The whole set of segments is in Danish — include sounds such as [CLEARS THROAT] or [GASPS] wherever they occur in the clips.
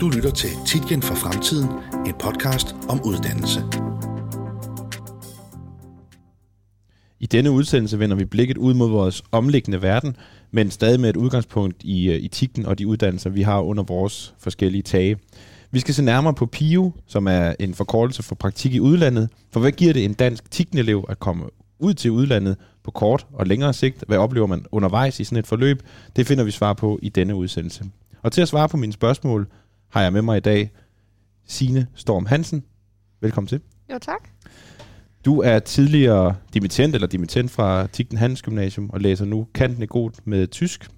Du lytter til Titgen for Fremtiden, en podcast om uddannelse. I denne udsendelse vender vi blikket ud mod vores omliggende verden, men stadig med et udgangspunkt i øh, etikken og de uddannelser, vi har under vores forskellige tage. Vi skal se nærmere på PIO, som er en forkortelse for praktik i udlandet. For hvad giver det en dansk tikkenelev at komme ud til udlandet på kort og længere sigt? Hvad oplever man undervejs i sådan et forløb? Det finder vi svar på i denne udsendelse. Og til at svare på mine spørgsmål har jeg med mig i dag Sine Storm Hansen. Velkommen til. Jo, tak. Du er tidligere dimittent eller dimittent fra Tigten Gymnasium og læser nu kanten god med tysk.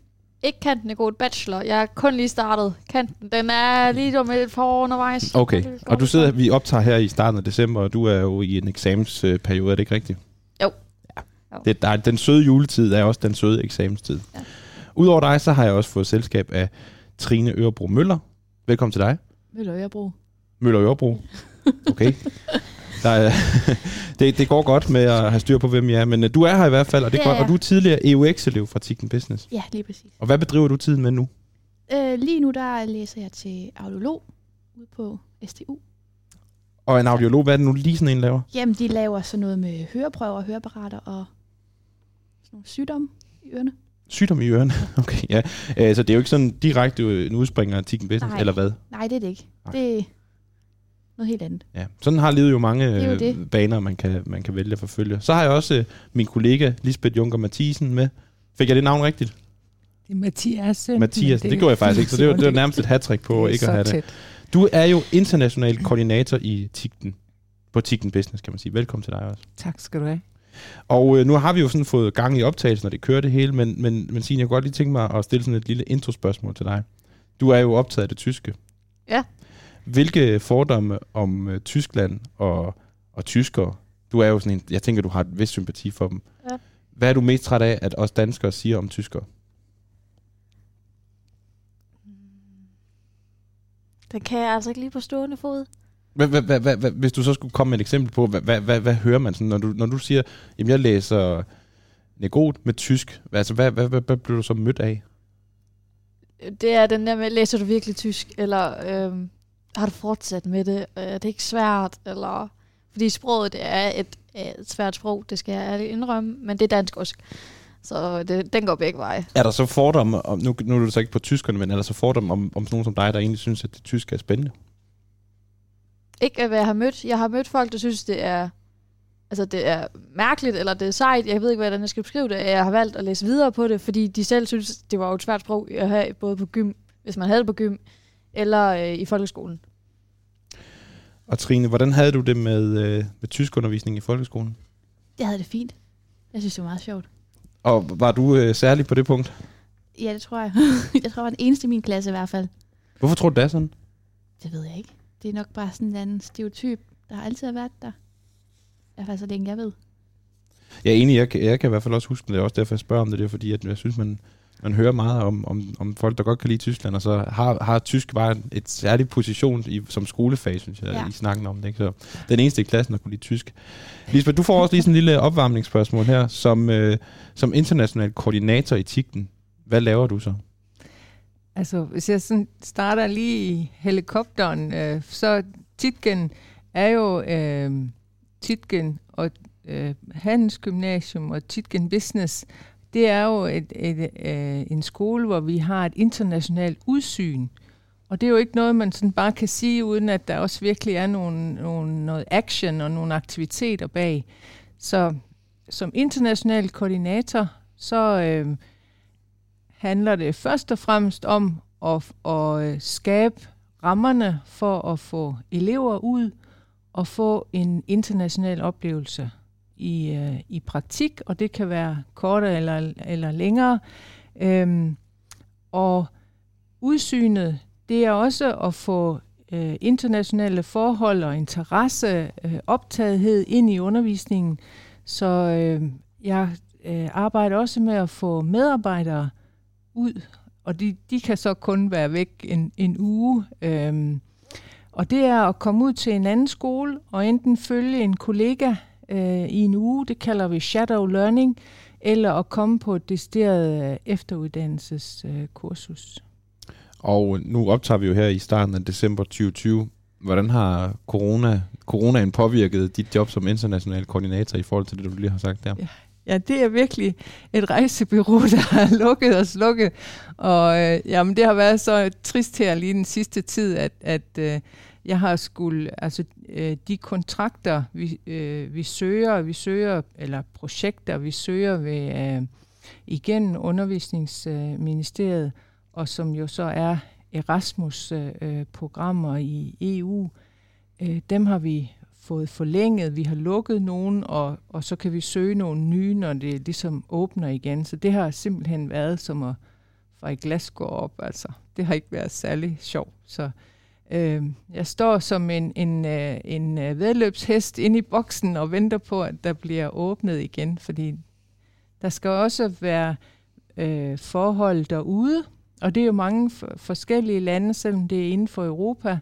Ikke kanten er god bachelor. Jeg er kun lige startet. Kanten, den er lige om et par år undervejs. Okay, og du sidder, vi optager her i starten af december, og du er jo i en eksamensperiode, er det ikke rigtigt? Jo. Ja. Det, der, er- den søde juletid er også den søde eksamenstid. Ja. Udover dig, så har jeg også fået selskab af Trine Ørebro Møller. Velkommen til dig. Møller Ørebro. Møller Ørebro. Okay. [LAUGHS] Der er, [LAUGHS] det, det går godt med at have styr på, hvem jeg er, men øh, du er her i hvert fald, og det Ja, godt. Og du er tidligere EUX-elev fra Tigten Business. Ja, lige præcis. Og hvad bedriver du tiden med nu? Øh, lige nu der læser jeg til audiolog ude på STU. Og en audiolog, hvad er det nu lige sådan en laver? Jamen, de laver sådan noget med høreprøver, høreapparater og sådan nogle sygdomme i ørerne. Sygdom i ørerne. [LAUGHS] Okay, ja. Øh, Så det er jo ikke sådan direkte øh, en udspringer af Tigten Business, Nej. eller hvad? Nej, det er det ikke. Nej. Det er noget helt andet. Ja. Sådan har livet jo mange jo øh, det. baner, man kan, man kan vælge at forfølge. Så har jeg også øh, min kollega Lisbeth Junker Mathisen med. Fik jeg det navn rigtigt? Det er Mathias. Mathias. Det, det gjorde jeg faktisk ikke, så det var, det var [LAUGHS] nærmest et hat på ikke at have det. Du er jo international koordinator i Tigten. På Tigten Business, kan man sige. Velkommen til dig også. Tak skal du have. Og øh, nu har vi jo sådan fået gang i optagelsen, og det kører det hele, men, men, men Signe, jeg kunne godt lige tænke mig at stille sådan et lille introspørgsmål til dig. Du er jo optaget af det tyske. Ja. Hvilke fordomme om øh, Tyskland og, og tyskere, du er jo sådan en, jeg tænker, du har et vis sympati for dem. Ja. Hvad er du mest træt af, at os danskere siger om tyskere? Den kan jeg altså ikke lige på stående fod. Hvad, hvad, hvad, hvad, hvad, hvis du så skulle komme med et eksempel på, hvad, hvad, hvad, hvad hører man sådan, når du, når du siger, jamen jeg læser negot med tysk, hvad- altså hvad, hvad, hvad, hvad bliver du så mødt af? Det er den der med, læser du virkelig tysk? Eller øhm, har du fortsat med det? Er det ikke svært? Eller... Fordi sproget det er et, et svært sprog, det skal jeg ærligt indrømme, men det er dansk også. Så det, den går begge veje. Er der så fordomme, om, nu, nu er du så ikke på tyskerne, men er der så fordomme om, om nogen som dig, der egentlig synes, at det tyske er spændende? Ikke hvad jeg har mødt. Jeg har mødt folk, der synes, det er, altså, det er mærkeligt, eller det er sejt. Jeg ved ikke, hvordan jeg skal beskrive det. Jeg har valgt at læse videre på det, fordi de selv synes, det var jo et svært sprog at have både på gym, hvis man havde det på gym, eller øh, i folkeskolen. Og Trine, hvordan havde du det med, øh, med tyskundervisning i folkeskolen? Jeg havde det fint. Jeg synes, det var meget sjovt. Og var du øh, særlig på det punkt? Ja, det tror jeg. [LAUGHS] jeg tror, jeg var den eneste i min klasse i hvert fald. Hvorfor tror du, det er sådan? Det ved jeg ikke. Det er nok bare sådan en anden stereotyp, der har altid har været der. I hvert fald så længe jeg ved. Er enig, jeg, kan- jeg kan i hvert fald også huske, det er også derfor, jeg spørger om det, det er fordi, at jeg synes, man, man hører meget om, om, om folk, der godt kan lide Tyskland, og så har, har tysk bare et særligt position i, som skolefag, synes jeg, ja. Ja. i snakken om det. Ikke? Så den eneste i klassen, der kunne lide tysk. Lisbeth, du får også lige sådan en lille opvarmningsspørgsmål her. Som, øh, som international koordinator i TIGTEN, hvad laver du så? Altså, hvis jeg sådan starter lige i helikopteren, øh, så Titgen er jo øh, Titgen og øh, Handelsgymnasium og Titgen Business. Det er jo et, et, øh, en skole, hvor vi har et internationalt udsyn. Og det er jo ikke noget, man sådan bare kan sige, uden at der også virkelig er nogle, nogle, noget action og nogle aktiviteter bag. Så som international koordinator, så øh, handler det først og fremmest om at, at øh, skabe rammerne for at få elever ud og få en international oplevelse i, øh, i praktik, og det kan være kortere eller, eller længere. Øhm, og udsynet, det er også at få øh, internationale forhold og interesse, øh, optagethed ind i undervisningen. Så øh, jeg øh, arbejder også med at få medarbejdere ud, og de, de kan så kun være væk en, en uge. Øhm, og det er at komme ud til en anden skole og enten følge en kollega øh, i en uge, det kalder vi shadow learning, eller at komme på et decideret øh, efteruddannelseskursus. Og nu optager vi jo her i starten af december 2020. Hvordan har corona, coronaen påvirket dit job som international koordinator i forhold til det, du lige har sagt der? Ja. Ja, det er virkelig et rejsebyrå, [LAUGHS] der har lukket og slukket. Og øh, jamen, det har været så trist her lige den sidste tid, at, at øh, jeg har skulle, altså øh, de kontrakter, vi, øh, vi søger, vi søger, eller projekter, vi søger ved, øh, igen undervisningsministeriet, øh, og som jo så er Erasmus-programmer øh, øh i EU, øh, dem har vi fået forlænget, vi har lukket nogen, og, og så kan vi søge nogle nye, når det ligesom åbner igen. Så det har simpelthen været som at fra et glas gå op. Altså, det har ikke været særlig sjovt. Så øh, jeg står som en, en, øh, en øh, vedløbshest inde i boksen og venter på, at der bliver åbnet igen, fordi der skal også være øh, forhold derude, og det er jo mange forskellige lande, selvom det er inden for Europa,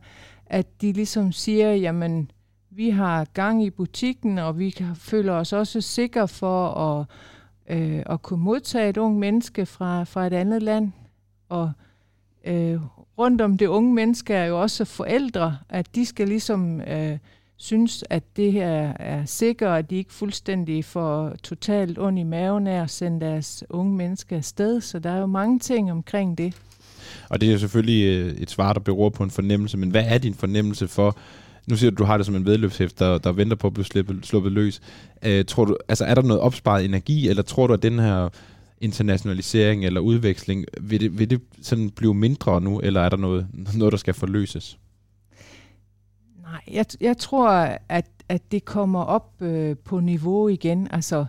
at de ligesom siger, jamen, vi har gang i butikken, og vi kan, føler os også sikre for at, øh, at kunne modtage et ung menneske fra, fra et andet land. Og øh, rundt om det unge menneske er jo også forældre, at de skal ligesom øh, synes, at det her er sikkert, at de ikke fuldstændig får totalt ondt i maven af at sende deres unge menneske afsted. Så der er jo mange ting omkring det. Og det er jo selvfølgelig øh, et svar, der beror på en fornemmelse, men hvad er din fornemmelse for, nu siger du, du har det som en vedløbshæft, der, der venter på at blive sluppet, sluppet løs. Øh, tror du, altså er der noget opsparet energi, eller tror du, at den her internationalisering eller udveksling, vil det, vil det sådan blive mindre nu, eller er der noget, noget der skal forløses? Nej, jeg, jeg tror, at, at det kommer op øh, på niveau igen. Altså, øh,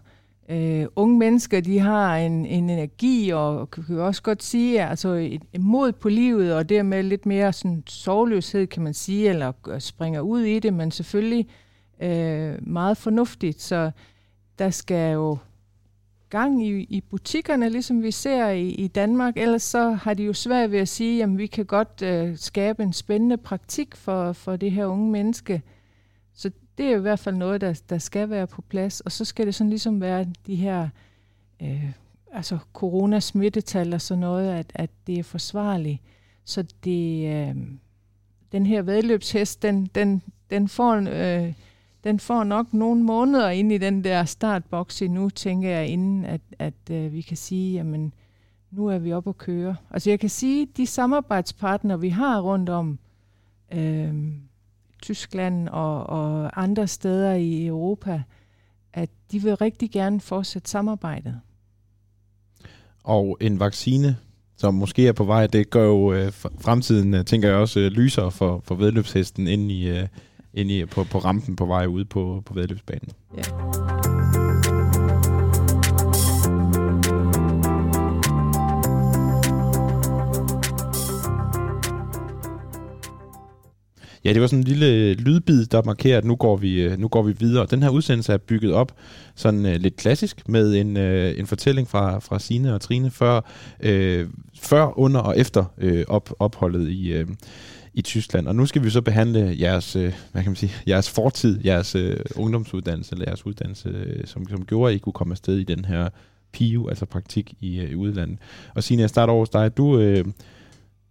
Øh, unge mennesker, de har en, en energi, og kan jo også godt sige, altså et, et mod på livet, og dermed lidt mere sådan sovløshed, kan man sige, eller springer ud i det, men selvfølgelig øh, meget fornuftigt. Så der skal jo gang i, i butikkerne, ligesom vi ser i, i Danmark. Ellers så har de jo svært ved at sige, at vi kan godt øh, skabe en spændende praktik for, for det her unge menneske. Så det er i hvert fald noget, der, der skal være på plads. Og så skal det sådan ligesom være de her øh, altså coronasmittetal og sådan noget, at, at det er forsvarligt. Så det, øh, den her vedløbshest, den, den, den får... Øh, den får nok nogle måneder ind i den der startboks nu, tænker jeg, inden at, at øh, vi kan sige, jamen, nu er vi oppe at køre. Altså jeg kan sige, de samarbejdspartnere, vi har rundt om, øh, Tyskland og, og andre steder i Europa, at de vil rigtig gerne fortsætte samarbejdet. Og en vaccine, som måske er på vej, det gør jo øh, fremtiden, øh, tænker jeg også, øh, lyser for, for vedløbshesten ind i, øh, ind i, på, på rampen på vej ud på, på vedløbsbanen. Ja. Ja, det var sådan en lille lydbid, der markerer, at nu går vi, øh, nu går vi videre. Den her udsendelse er bygget op sådan uh, lidt klassisk med en, uh, en fortælling fra, fra Sine og Trine før, uh, før under og efter uh, op, opholdet i, uh, i Tyskland. Og nu skal vi så behandle jeres, uh, hvad kan man sige, jeres fortid, jeres uh, ungdomsuddannelse, eller jeres uddannelse, uh, som, som gjorde, at I kunne komme afsted i den her PIU, altså praktik i, uh, i udlandet. Og Signe, jeg starter over hos dig. Du, uh,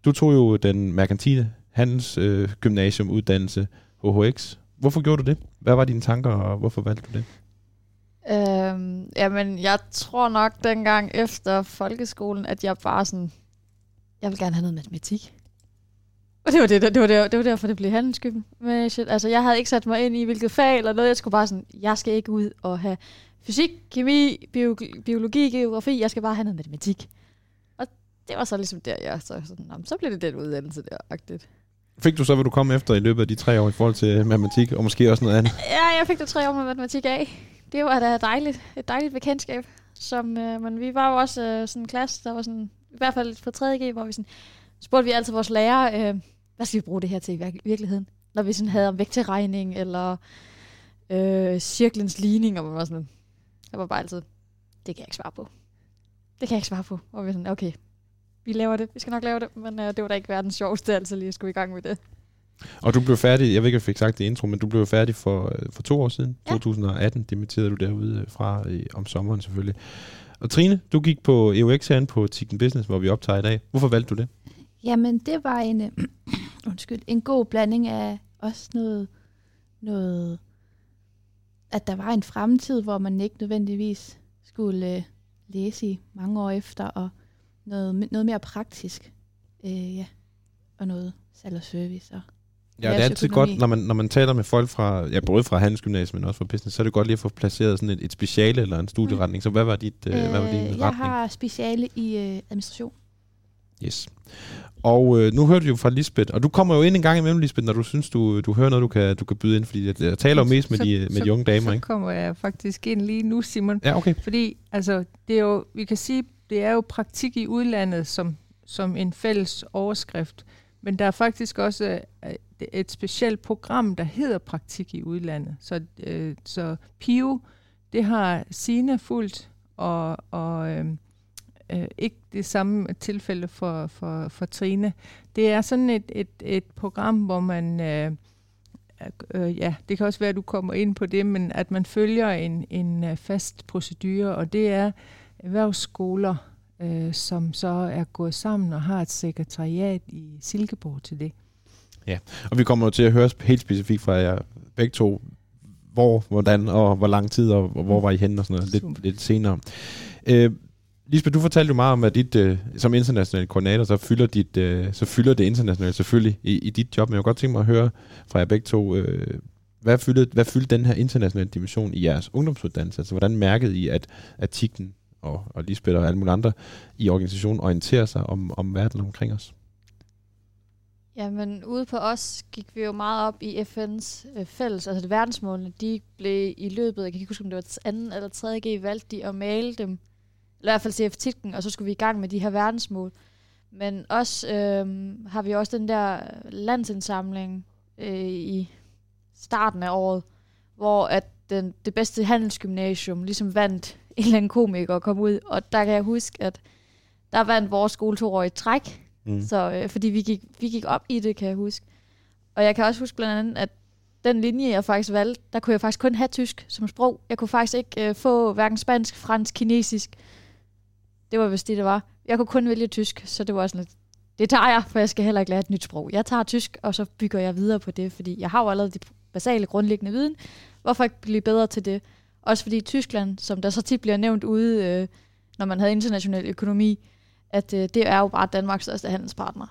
du tog jo den merkantile Handels øh, gymnasiumuddannelse, HHX. Hvorfor gjorde du det? Hvad var dine tanker, og hvorfor valgte du det? Øhm, jamen, jeg tror nok dengang efter folkeskolen, at jeg bare sådan, jeg vil gerne have noget matematik. Og det var, det, det, var, det, det var derfor, det blev handelsgymnasiet. Altså, jeg havde ikke sat mig ind i, hvilket fag eller noget. Jeg skulle bare sådan, jeg skal ikke ud og have fysik, kemi, biologi, geografi. Jeg skal bare have noget matematik. Og det var så ligesom der, jeg så sådan, så blev det den uddannelse der, agtigt. Fik du så, hvad du kom efter i løbet af de tre år i forhold til øh, matematik, og måske også noget andet? Ja, jeg fik det tre år med matematik af. Det var da dejligt, et dejligt bekendtskab. Som, øh, men vi var jo også øh, sådan en klasse, der var sådan, i hvert fald på 3.G, hvor vi sådan, spurgte vi altid vores lærer, øh, hvad skal vi bruge det her til i virkeligheden? Når vi sådan havde om vægtregning, eller øh, cirklens ligning, og man var sådan, jeg var bare altid, det kan jeg ikke svare på. Det kan jeg ikke svare på. Og vi sådan, okay, vi laver det. Vi skal nok lave det, men uh, det var da ikke verdens sjoveste, altså lige at skulle i gang med det. Og du blev færdig, jeg ved ikke, om jeg fik sagt det i intro, men du blev færdig for, øh, for to år siden, ja. 2018, dimitterede du derude fra i, om sommeren selvfølgelig. Og Trine, du gik på EUX herinde på Tikken Business, hvor vi optager i dag. Hvorfor valgte du det? Jamen, det var en, øh, [CLEARS THROAT] undskyld, en god blanding af også noget, noget, at der var en fremtid, hvor man ikke nødvendigvis skulle øh, læse i mange år efter, og noget, noget mere praktisk, øh, ja, og noget salg og service. Og Ja, det er altid godt, når man, når man taler med folk fra, ja, både fra handelsgymnasiet, men også fra business, så er det godt lige at få placeret sådan et, et speciale eller en studieretning. Så hvad var dit, øh, hvad var din Øh, retning? jeg har speciale i øh, administration. Yes. Og øh, nu hørte vi jo fra Lisbeth, og du kommer jo ind en gang imellem, Lisbeth, når du synes, du, du hører noget, du kan, du kan byde ind, fordi jeg, jeg taler jo mest med, Så- de, med så- de unge damer, Så ikke? kommer jeg faktisk ind lige nu, Simon. Ja, okay. Fordi altså, det er jo, vi kan sige, det er jo praktik i udlandet som, som en fælles overskrift. Men der er faktisk også øh, et specielt program, der hedder praktik i udlandet. Så, øh, så PIO, det har Sina fuldt, og, og øh, øh, ikke det samme tilfælde for, for, for Trine. Det er sådan et, et, et program, hvor man... Øh, øh, ja, det kan også være, at du kommer ind på det, men at man følger en, en øh, fast procedure, og det er erhvervsskoler, øh, som så er gået sammen og har et sekretariat i Silkeborg til det. Og vi kommer jo til at høre helt specifikt fra jer begge to, hvor, hvordan og hvor lang tid, og hvor var I henne og sådan noget, Super. lidt, lidt senere. Øh, Lisbeth, du fortalte jo meget om, at dit, øh, som international koordinator, så fylder, dit, øh, så fylder det internationale selvfølgelig i, i dit job, men jeg kunne godt tænke mig at høre fra jer begge to, øh, hvad, fyldte, hvad fyldte den her internationale dimension i jeres ungdomsuddannelse? Altså, hvordan mærkede I, at, at Tigten og, og Lisbeth og alle mulige andre i organisationen orienterer sig om, om verden omkring os? Jamen, ude på os gik vi jo meget op i FN's øh, fælles, altså det verdensmålene, de blev i løbet, jeg kan ikke huske, om det var anden eller tredje G, valgte de at male dem, eller i hvert fald CF Titken, og så skulle vi i gang med de her verdensmål. Men også øh, har vi også den der landsindsamling øh, i starten af året, hvor at den, det bedste handelsgymnasium ligesom vandt en eller anden komiker og kom ud, og der kan jeg huske, at der vandt vores skole to år i træk, Mm. så, øh, fordi vi gik, vi gik op i det, kan jeg huske. Og jeg kan også huske blandt andet, at den linje, jeg faktisk valgte, der kunne jeg faktisk kun have tysk som sprog. Jeg kunne faktisk ikke øh, få hverken spansk, fransk, kinesisk. Det var vist det, det var. Jeg kunne kun vælge tysk, så det var sådan lidt, det tager jeg, for jeg skal heller ikke lære et nyt sprog. Jeg tager tysk, og så bygger jeg videre på det, fordi jeg har jo allerede de basale grundlæggende viden. Hvorfor ikke blive bedre til det? Også fordi Tyskland, som der så tit bliver nævnt ude, øh, når man havde international økonomi, at øh, det er jo bare Danmarks største handelspartner.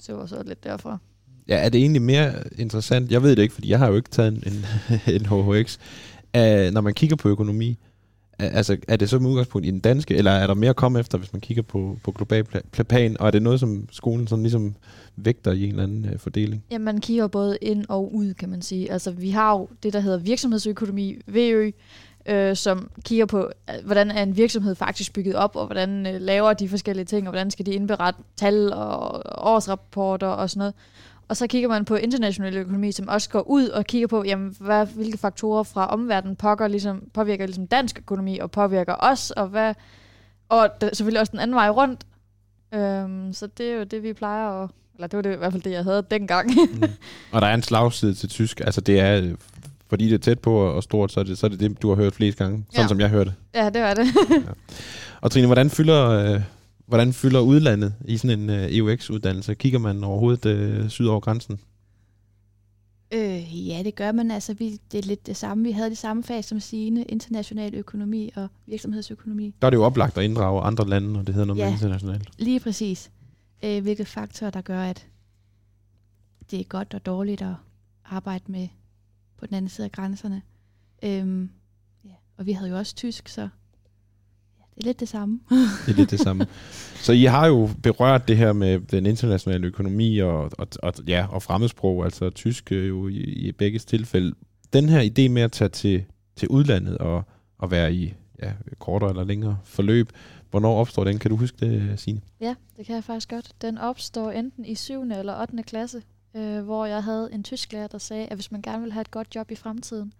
Så det var så lidt derfor. Ja, er det egentlig mere interessant? Jeg ved det ikke, fordi jeg har jo ikke taget en, en, en HHX. Uh, når man kigger på økonomi, altså, er det så med udgangspunkt i den danske, eller er der mere at komme efter, hvis man kigger på, på global pla- plan, og er det noget, som skolen sådan ligesom vægter i en eller anden øh, fordeling? Ja, man kigger både ind og ud, kan man sige. Altså, vi har jo det, der hedder virksomhedsøkonomi, VØ, øh, som kigger på, øh, hvordan er en virksomhed faktisk bygget op, og hvordan øh, laver de forskellige ting, og hvordan skal de indberette tal og årsrapporter og sådan noget. Og så kigger man på international økonomi, som også går ud og kigger på, jamen, hvad, hvilke faktorer fra omverdenen pågår, ligesom, påvirker ligesom dansk økonomi og påvirker os, og hvad og der, selvfølgelig også den anden vej rundt. Øhm, så det er jo det, vi plejer at... Eller det var det, i hvert fald det, jeg havde dengang. Mm. [LAUGHS] Og der er en slagside til tysk, altså det er, fordi det er tæt på og stort, så er det så er det, det, du har hørt flest gange, sådan Ja. som jeg hørte. ja, det var det. Og Trine, hvordan fylder, øh, hvordan fylder udlandet i sådan en øh, EUX-uddannelse? Kigger man overhovedet øh, syd over grænsen? Øh, ja, det gør man. Altså, vi, det er lidt det samme. Vi havde det samme fag som sine international økonomi og virksomhedsøkonomi. Der er det jo oplagt at inddrage andre lande, og det hedder noget ja. Med internationalt. Lige præcis. Øh, hvilke faktorer, der gør, at det er godt og dårligt at arbejde med på den anden side af grænserne. Øhm, ja. Og vi havde jo også tysk, så det er lidt det samme. [LAUGHS] Det er lidt det samme. Så I har jo berørt det her med den internationale økonomi og, og, og, ja, og fremmedsprog, altså tysk øh, jo i, i begge tilfælde. Den her idé med at tage til, til udlandet og, og være i ja, kortere eller længere forløb, hvornår opstår den? Kan du huske det, Signe? Ja, det kan jeg faktisk godt. Den opstår enten i 7. eller 8. klasse, øh, hvor jeg havde en tysklærer, der sagde, at hvis man gerne vil have et godt job i fremtiden,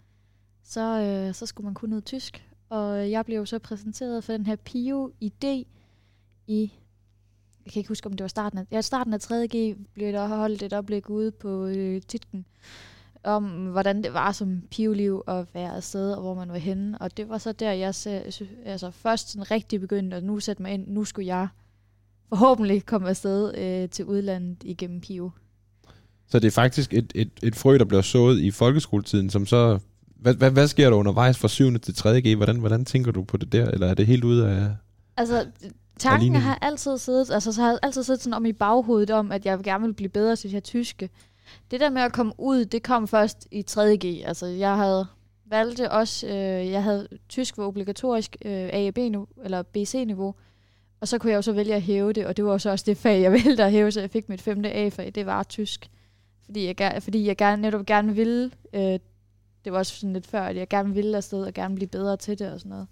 så, øh, så skulle man kunne noget tysk. Og jeg blev så præsenteret for den her PIO-idé i, jeg kan ikke huske, om det var starten af, ja, starten af 3.G blev der holdt et oplæg ude på øh, Titken, om hvordan det var som PIO-liv at være afsted, og hvor man var henne. Og det var så der, jeg så, altså først sådan rigtig begyndte at nu sætte mig ind, nu skulle jeg forhåbentlig komme afsted øh, til udlandet igennem PIO. Så det er faktisk et, et, et frø, der bliver sået i folkeskoletiden, som så... Hvad, hvad, hvad sker der undervejs fra 7. til 3. G? Hvordan, hvordan tænker du på det der? Eller er det helt ude af... Altså, tanken Aline? har altid siddet, altså så har jeg altid siddet sådan om i baghovedet om, at jeg gerne vil blive bedre til det her tyske. Det der med at komme ud, det kom først i 3.G. Altså, jeg havde valgte også, øh, jeg havde tysk var obligatorisk øh, A og B eller BC-niveau, og så kunne jeg jo så vælge at hæve det, og det var jo så også det fag, jeg [LAUGHS] valgte at hæve, så jeg fik mit femte A-fag, det var tysk. Fordi jeg, fordi jeg gerne, netop gerne ville, øh, det var også sådan lidt før, at jeg gerne ville afsted og gerne blive bedre til det og sådan noget.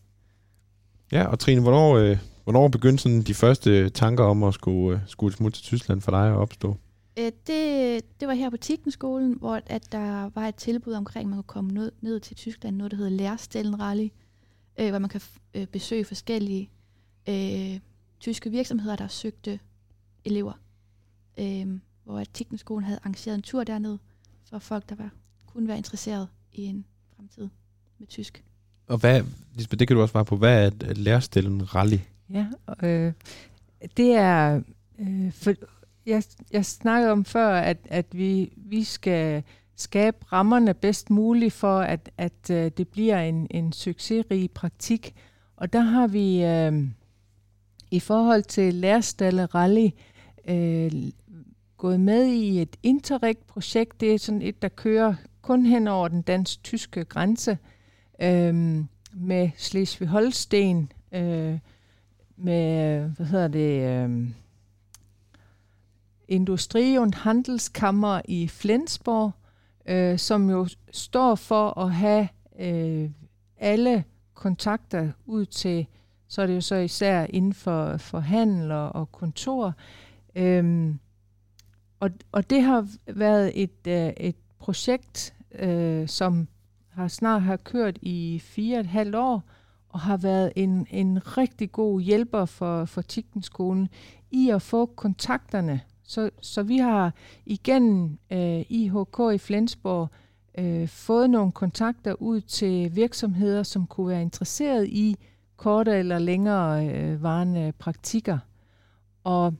Ja, og Trine, hvornår, øh, hvornår begyndte sådan de første tanker om at skulle, øh, skulle smutte til Tyskland for dig at opstå? Øh, det, det var her på Tikkenskolen, hvor at der var et tilbud omkring, at man kunne komme ned, ned til Tyskland, noget der hedder Lærstellen Rally, øh, hvor man kan f- øh, besøge forskellige øh, tyske virksomheder, der søgte elever. Øh, hvor at Tikkenskolen havde arrangeret en tur derned for folk, der var, kunne være interesseret i en fremtid med tysk. Og hvad, Lisbeth, det kan du også svare på, hvad er et lærestellen rally? Ja, øh, det er... Øh, for, jeg, jeg snakkede om før, at, at vi, vi skal skabe rammerne bedst muligt for, at, at øh, det bliver en, en succesrig praktik. Og der har vi øh, i forhold til Lærstalle Rally øh, gået med i et Interreg-projekt. Det er sådan et, der kører kun hen over den dansk-tyske grænse øh, med Slesvig-Holsten, øh, med, hvad hedder det, øh, Industri- und Handelskammer i Flensborg, øh, som jo står for at have øh, alle kontakter ud til, så er det jo så især inden for, for handel og, og kontor. Øhm, og, og det har været et, øh, et projekt, øh, som har snart har kørt i fire og et halvt år, og har været en, en rigtig god hjælper for, for Tigtenskolen i at få kontakterne. Så, så vi har igennem øh, IHK i Flensborg øh, fået nogle kontakter ud til virksomheder, som kunne være interesseret i korte eller længere øh, varende praktikker. Og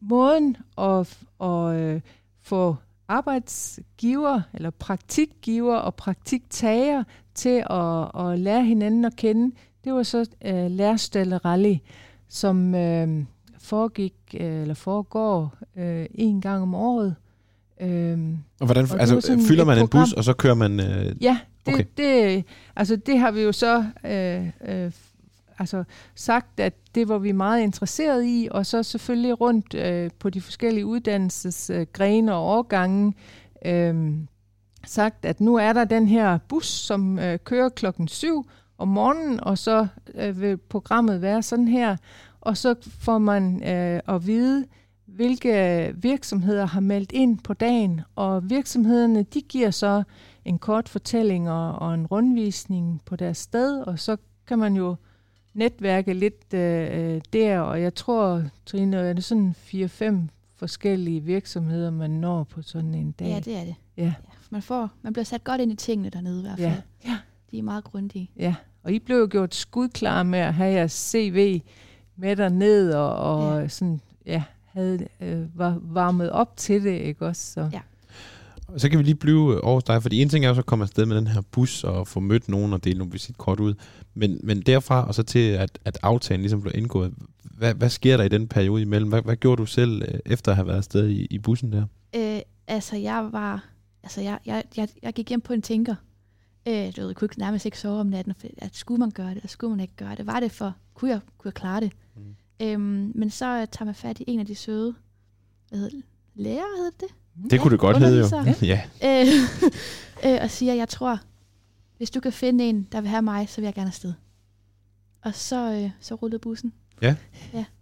måden at, at øh, få arbejdsgiver eller praktikgiver og praktiktager til at, at lære hinanden at kende, det var så øh, Lærstalle Rally, som øh, foregik øh, eller foregår øh, en gang om året. Øhm, Og hvordan, Og altså, fylder man en program. bus, og så kører man... Øh, Ja, det, okay. det, altså det har vi jo så øh, øh, altså sagt, at det var vi meget interesseret i, og så selvfølgelig rundt øh, på de forskellige uddannelsesgrene og årgange øh, sagt, at nu er der den her bus, som øh, kører klokken 7 om morgenen, og så øh, vil programmet være sådan her, og så får man øh, at vide, hvilke virksomheder har meldt ind på dagen, og virksomhederne de giver så en kort fortælling og, og en rundvisning på deres sted, og så kan man jo netværke lidt øh, der, og jeg tror, Trine, er det sådan 4-5 forskellige virksomheder, man når på sådan en dag? Ja, det er det. Ja. Ja, man, får, man bliver sat godt ind i tingene dernede i hvert fald. Ja. Ja. De er meget grundige. Ja, og I blev jo gjort skudklar med at have jeres CV med derned, og, og ja. sådan, ja, havde, øh, var varmet op til det, ikke også? Så. Ja. Så kan vi lige blive over hos dig, fordi en ting er jo så at komme afsted med den her bus og få mødt nogen og dele nogle visitkort ud. Men, men derfra og så til, at, at aftalen ligesom blev indgået, hvad, hvad sker der i den periode imellem? Hvad, hvad gjorde du selv øh, efter at have været afsted i, i bussen der? Øh, altså, jeg var... Altså, jeg, jeg, jeg, jeg gik hjem på en tænker. Øh, du ved, jeg kunne ikke, nærmest ikke sove om natten, for at skulle man gøre det, eller skulle man ikke gøre det? Var det for... Kunne jeg, kunne jeg klare det? Mm. Øhm, men så øh, tager man fat i en af de søde... Hvad hedder det? Lærer hedder det? Det Ja, kunne det godt hedde jo. Ja. øh, [LAUGHS] øh, og siger, jeg tror, hvis du kan finde en, der vil have mig, så vil jeg gerne afsted. Og så, øh, så rullede bussen.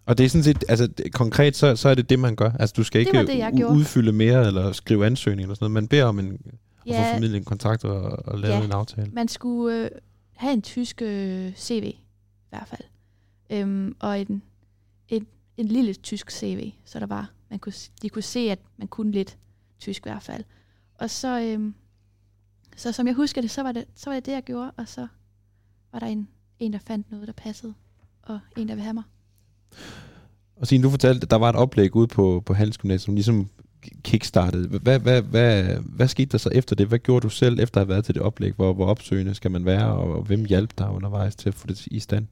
Og det er sådan set, altså det, konkret, så, så er det det, man gør. Altså du skal Det ikke det, gjorde. udfylde mere eller skrive ansøgning eller sådan noget. Man beder om en, at få Ja, formidlet en kontrakt og, og lave Ja. en aftale. man skulle øh, have en tysk øh, CV, i hvert fald. Øhm, og en, en, en lille tysk CV, så der var, man kunne, de kunne se, at man kunne lidt tysk i hvert fald. Og så, øhm, så som jeg husker det, så var det, så var det det, jeg gjorde, og så var der en, en, der fandt noget, der passede, og en, der vil have mig. Og Signe, du fortalte, at der var et oplæg ude på, på Handelsgymnasiet, som ligesom kickstartede. Hvad, hvad, hvad, hvad skete der så efter det? Hvad gjorde du selv efter at have været til det oplæg? Hvor, hvor opsøgende skal man være, og hvem hjalp dig undervejs til at få det i stand?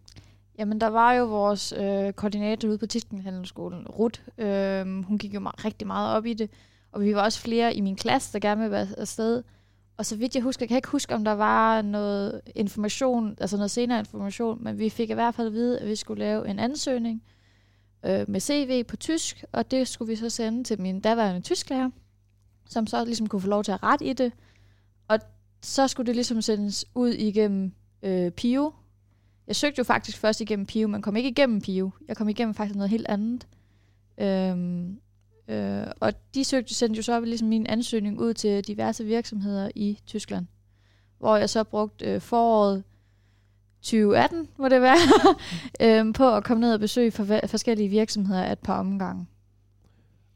Jamen, der var jo vores øh, koordinator ude på Tiskenhandelsskolen, Rut. Øh, hun gik jo meget, rigtig meget op i det. Og vi var også flere i min klasse, der gerne ville være afsted. Og så vidt jeg husker, jeg kan ikke huske, om der var noget information, altså noget senere information, men vi fik i hvert fald at vide, at vi skulle lave en ansøgning øh, med CV på tysk, og det skulle vi så sende til min daværende tysklærer, som så ligesom kunne få lov til at rette i det. Og så skulle det ligesom sendes ud igennem øh, PIO. Jeg søgte jo faktisk først igennem PIO, men kom ikke igennem PIO. Jeg kom igennem faktisk noget helt andet. Øhm, øh, og de søgte, sendte jo så ligesom min ansøgning ud til diverse virksomheder i Tyskland, hvor jeg så brugte øh, foråret 2018, må det være, [LAUGHS] øhm, på at komme ned og besøge for, forskellige virksomheder et par omgange.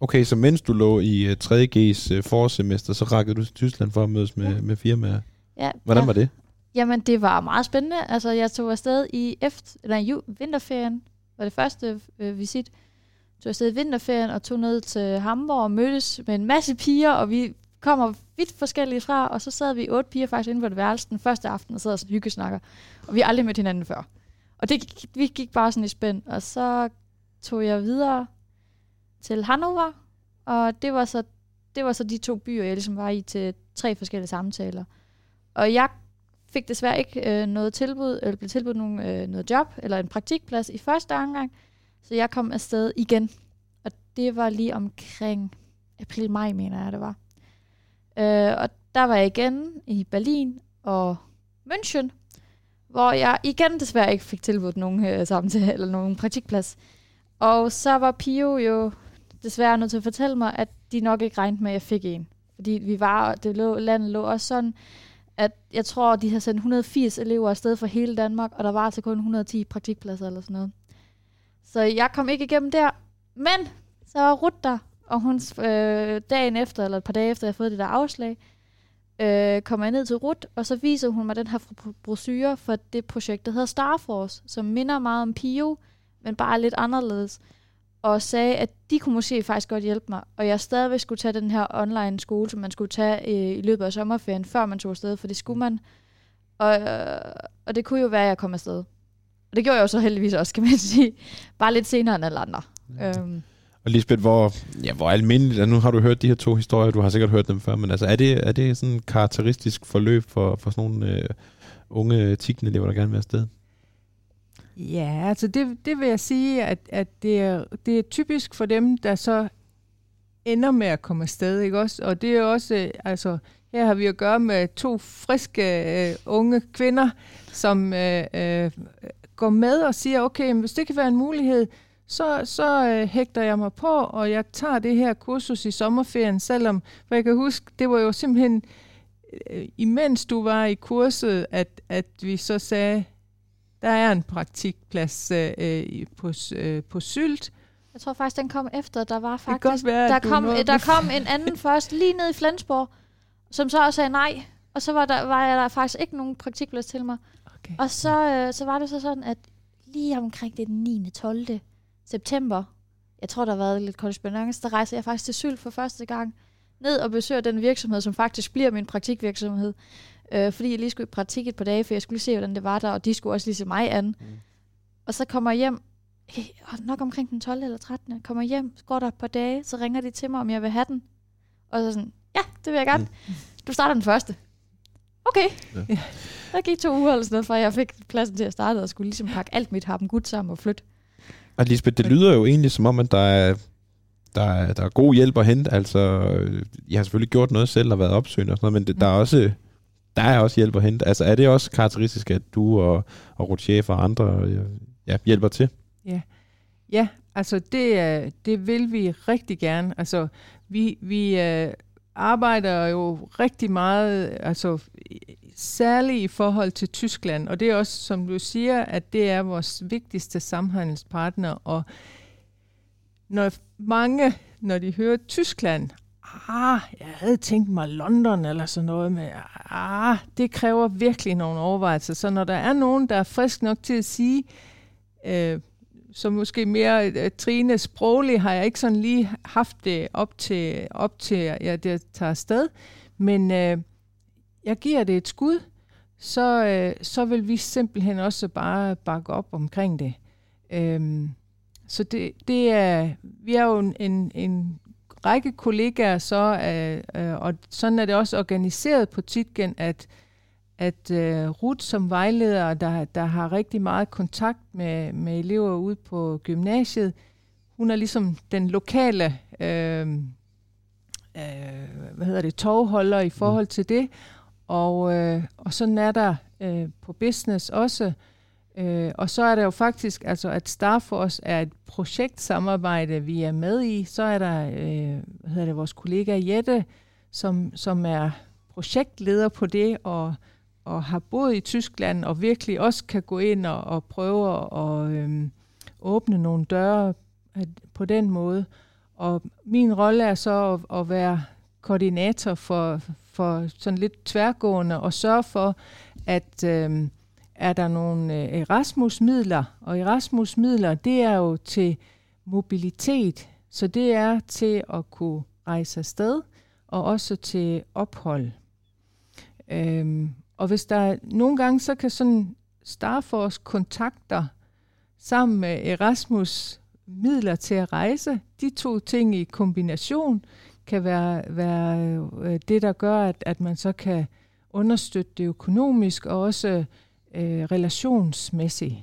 Okay, så mens du lå i uh, 3G's uh, forsemester, så rakkede du til Tyskland for at mødes med, ja. med firmaer. Ja, Hvordan ja. var det? Jamen, det var meget spændende. Altså, jeg tog afsted i efter, eller vinterferien, var det første øh, visit. Jeg tog afsted i vinterferien og tog ned til Hamburg og mødtes med en masse piger, og vi kommer vidt forskellige fra, og så sad vi otte piger faktisk inde på det værelse den første aften og sad og hyggesnakker. Og vi har aldrig mødt hinanden før. Og det, vi gik bare sådan i spænd, og så tog jeg videre til Hannover, og det var så, det var så de to byer, jeg ligesom var i til tre forskellige samtaler. Og jeg fik desværre ikke øh, noget tilbud, eller blev tilbudt nogen, øh, noget job, eller en praktikplads i første omgang, så jeg kom afsted igen. Og det var lige omkring april-maj, mener jeg, det var. Øh, og der var jeg igen i Berlin og München, hvor jeg igen desværre ikke fik tilbudt nogen øh, samtale [LAUGHS] eller nogen praktikplads. Og så var Pio jo desværre nødt til at fortælle mig, at de nok ikke regnede med, at jeg fik en. Fordi vi var, det lå, landet lå også sådan, at jeg tror, de har sendt 180 elever afsted fra hele Danmark, og der var altså kun 110 praktikpladser eller sådan noget. Så jeg kom ikke igennem der. Men så var Rut der, og hun øh, dagen efter, eller et par dage efter, jeg havde fået det der afslag, øh, kommer jeg ned til Rut, og så viser hun mig den her brochure for det projekt, der hedder Starforce, som minder meget om Pio, men bare lidt anderledes. Og sagde, at de kunne måske faktisk godt hjælpe mig, og jeg stadigvæk skulle tage den her online skole, som man skulle tage øh, i løbet af sommerferien, før man tog afsted, for det skulle man. Og, øh, og det kunne jo være, at jeg kom afsted. Og det gjorde jeg jo så heldigvis også, kan man [LAUGHS] sige. Bare lidt senere end alle andre. Ja. Øhm. Og Lisbeth, hvor, ja, hvor almindeligt, nu har du hørt de her to historier, du har sikkert hørt dem før, men altså, er det, er det sådan et karakteristisk forløb for, for sådan nogle øh, unge elever, der gerne vil afsted? Ja, altså det, det vil jeg sige, at, at det, er, det er typisk for dem, der så ender med at komme afsted, ikke også? Og det er også, øh, altså, her har vi at gøre med to friske øh, unge kvinder, som øh, øh, går med og siger, okay, hvis det kan være en mulighed, så, så øh, hægter jeg mig på, og jeg tager det her kursus i sommerferien, selvom, for jeg kan huske, det var jo simpelthen, øh, imens du var i kurset, at, at vi så sagde, der er en praktikplads øh, øh på, øh, på Sylt. Jeg tror faktisk, den kom efter. Der var faktisk, være, der, kom, der kom en anden først lige ned i Flensborg, som så også sagde nej. Og så var der, var der faktisk ikke nogen praktikplads til mig. Okay. Og så, øh, så var det så sådan, at lige omkring det 9. 12 september, jeg tror, der har været lidt korrespondence, der rejser jeg faktisk til Sylt for første gang ned og besøger den virksomhed, som faktisk bliver min praktikvirksomhed. Øh, fordi jeg lige skulle i praktik et par dage, for jeg skulle lige se, hvordan det var der, og de skulle også lige se mig an. Mm. Og så kommer jeg hjem, nok omkring den 12. eller 13. kommer hjem, går der et par dage, så ringer de til mig, om jeg vil have den. Og så sådan, ja, det vil jeg gerne. Mm. Du starter den første. Okay. Ja. Der gik to uger eller sådan noget, fra jeg fik pladsen til at starte, og skulle ligesom pakke alt mit harpen gut sammen og flytte. Og Lisbeth, det lyder jo egentlig som om, at der er, der er, der er god hjælp at hente. Altså, jeg har selvfølgelig gjort noget selv og været opsøgende og sådan noget, men det, mm. der er også der er også hjælp at hente. Altså, er det også karakteristisk, at du og, og Rutschef og andre ja, hjælper til? Ja, ja altså det, det vil vi rigtig gerne. Altså, vi, vi øh, arbejder jo rigtig meget, altså særligt i forhold til Tyskland, og det er også, som du siger, at det er vores vigtigste samhandelspartner, og når mange, når de hører Tyskland, ah, jeg havde tænkt mig London eller sådan noget, men ah, det kræver virkelig nogle overvejelser. Så når der er nogen, der er frisk nok til at sige, øh, så måske mere øh, Trine sproglig har jeg ikke sådan lige haft det op til, op til ja, det tager afsted. Men øh, jeg giver det et skud, så, øh, så vil vi simpelthen også bare bakke op omkring det. Øhm, så det, det er, vi er jo en, en, en række kollegaer så, øh, øh, og sådan er det også organiseret på Titgen, at at øh, Ruth som vejleder, der, der har rigtig meget kontakt med, med elever ude på gymnasiet, hun er ligesom den lokale øh, øh, hvad hedder det, tovholder i forhold til det. Og, øh, og sådan er der øh, på business også. Øh, og så er der jo faktisk, altså at Starforce er et projektsamarbejde, vi er med i. Så er der, øh, hvad hedder det, vores kollega Jette, som, som er projektleder på det, og og har boet i Tyskland, og virkelig også kan gå ind og, og prøve at øhm, åbne nogle døre på den måde. Og min rolle er så at, at være koordinator for, for sådan lidt tværgående og sørge for, at øh, er der nogle øh, Erasmus-midler, og Erasmus-midler, det er jo til mobilitet, så det er til at kunne rejse afsted, og også til ophold. Øhm, og hvis der nogle gange, så kan sådan Starforce kontakter sammen med Erasmus midler til at rejse, de to ting i kombination, kan være, være øh, det, der gør, at, at man så kan understøtte det økonomisk og også øh, relationsmæssigt.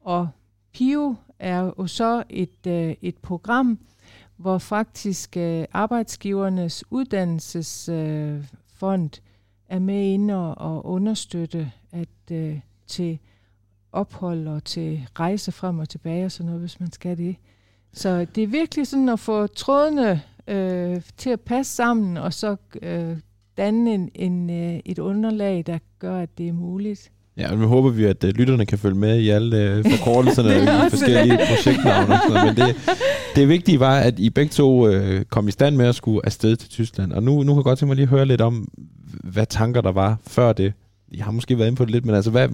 Og PIO er jo så et, øh, et program, hvor faktisk øh, arbejdsgivernes uddannelsesfond øh, er med inde og, og understøtte at øh, til ophold og til rejse frem og tilbage og sådan noget, hvis man skal det. Så det er virkelig sådan at få trådene øh, til at passe sammen, og så øh, danne en, en, øh, et underlag, der gør, at det er muligt. Ja, og nu håber vi, at uh, lytterne kan følge med i alle [LAUGHS] uh, forkortelserne i forskellige projektnavne. Og sådan noget. Men det, det vigtige var, at I begge to uh, kom i stand med at skulle afsted til Tyskland. Og nu, nu kan jeg godt tænke mig lige at høre lidt om, hvad tanker der var før det. Jeg har måske været inde på det lidt, men altså, hvad,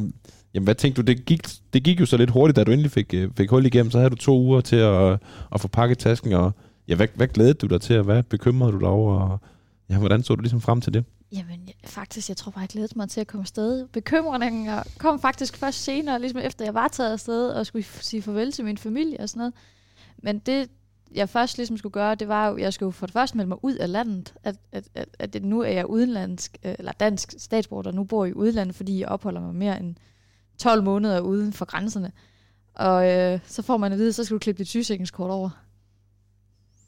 jamen, hvad tænkte du? Det gik, det gik jo så lidt hurtigt, da du endelig fik, fik hul igennem. Så havde du to uger til at, at få pakket tasken. Og, ja, hvad, hvad glædede du dig til, og hvad bekymrede du dig over? Og, ja, hvordan så du ligesom frem til det? Jamen, jeg, faktisk, jeg tror bare, jeg glædede mig til at komme afsted. Bekymringen kom faktisk først senere, ligesom efter jeg var taget afsted og skulle sige farvel til min familie og sådan noget. Men det, jeg først ligesom skulle gøre, det var jo, jeg skulle for det første melde mig ud af landet, at, at, at, at det, nu er jeg udenlandsk, øh, eller dansk statsborger, der nu bor i udlandet, fordi jeg opholder mig mere end 12 måneder uden for grænserne. Og øh, så får man at vide, så skal du klippe dit sygesikringskort over.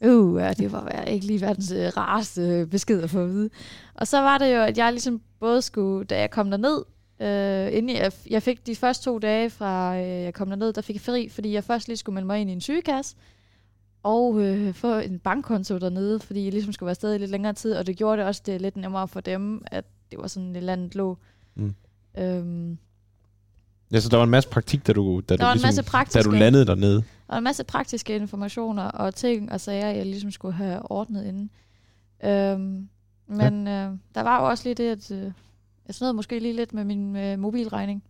Uh, ja, det var ikke lige verdens øh, rareste øh, besked at få at vide. Og så var det jo, at jeg ligesom både skulle, da jeg kom derned, øh, inden jeg, jeg fik de første to dage fra øh, jeg kom derned, der fik jeg fri, fordi jeg først lige skulle melde mig ind i en sygekasse, og øh, få en bankkonto dernede, fordi jeg ligesom skulle være afsted i lidt længere tid, og det gjorde det også det lidt nemmere for dem, at det var sådan, et landet lå. Mm. Øhm, Ja, så der var en masse praktik, da du, da der du, var ligesom, en masse praktiske, da du landede dernede. Var en masse praktiske informationer og ting og sager, jeg ligesom skulle have ordnet inden. Øhm, men ja. øh, der var jo også lige det, at øh, jeg snød måske lige lidt med min øh, mobilregning.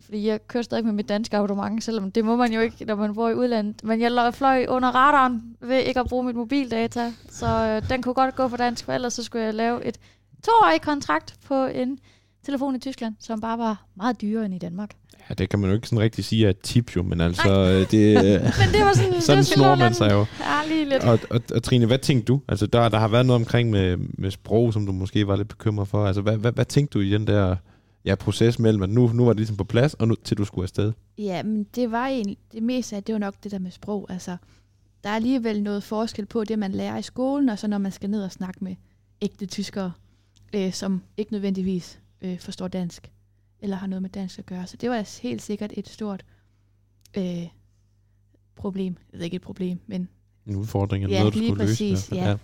Fordi jeg kørte stadig med mit danske abonnement, selvom det må man jo ikke, når man bor i udlandet. Men jeg fløj under radaren ved ikke at bruge mit mobildata. Så øh, den kunne godt gå for dansk, for ellers så skulle jeg lave et toårig kontrakt på en telefon i Tyskland, som bare var meget dyrere end i Danmark. Ja, det kan man jo ikke sådan rigtig sige er et tip jo, men altså, Nej. Øh, det, [LAUGHS] men det var sådan, sådan snor man sig jo. Ja, lige lidt. Og, og, og, Trine, hvad tænkte du? Altså, der, der har været noget omkring med, med sprog, som du måske var lidt bekymret for. Altså, hvad, hvad, hvad tænkte du i den der ja, proces mellem, at nu, nu var det ligesom på plads, og nu til du skulle afsted? Ja, men det var egentlig, det meste af det var nok det der med sprog. Altså, der er alligevel noget forskel på det, man lærer i skolen, og så når man skal ned og snakke med ægte tyskere, øh, som ikke nødvendigvis øh, forstår dansk, eller har noget med dansk at gøre. Så det var helt sikkert et stort øh, problem. Jeg ved ikke et problem, men... En udfordring, eller ja, noget, du skulle præcis, løse. Ja.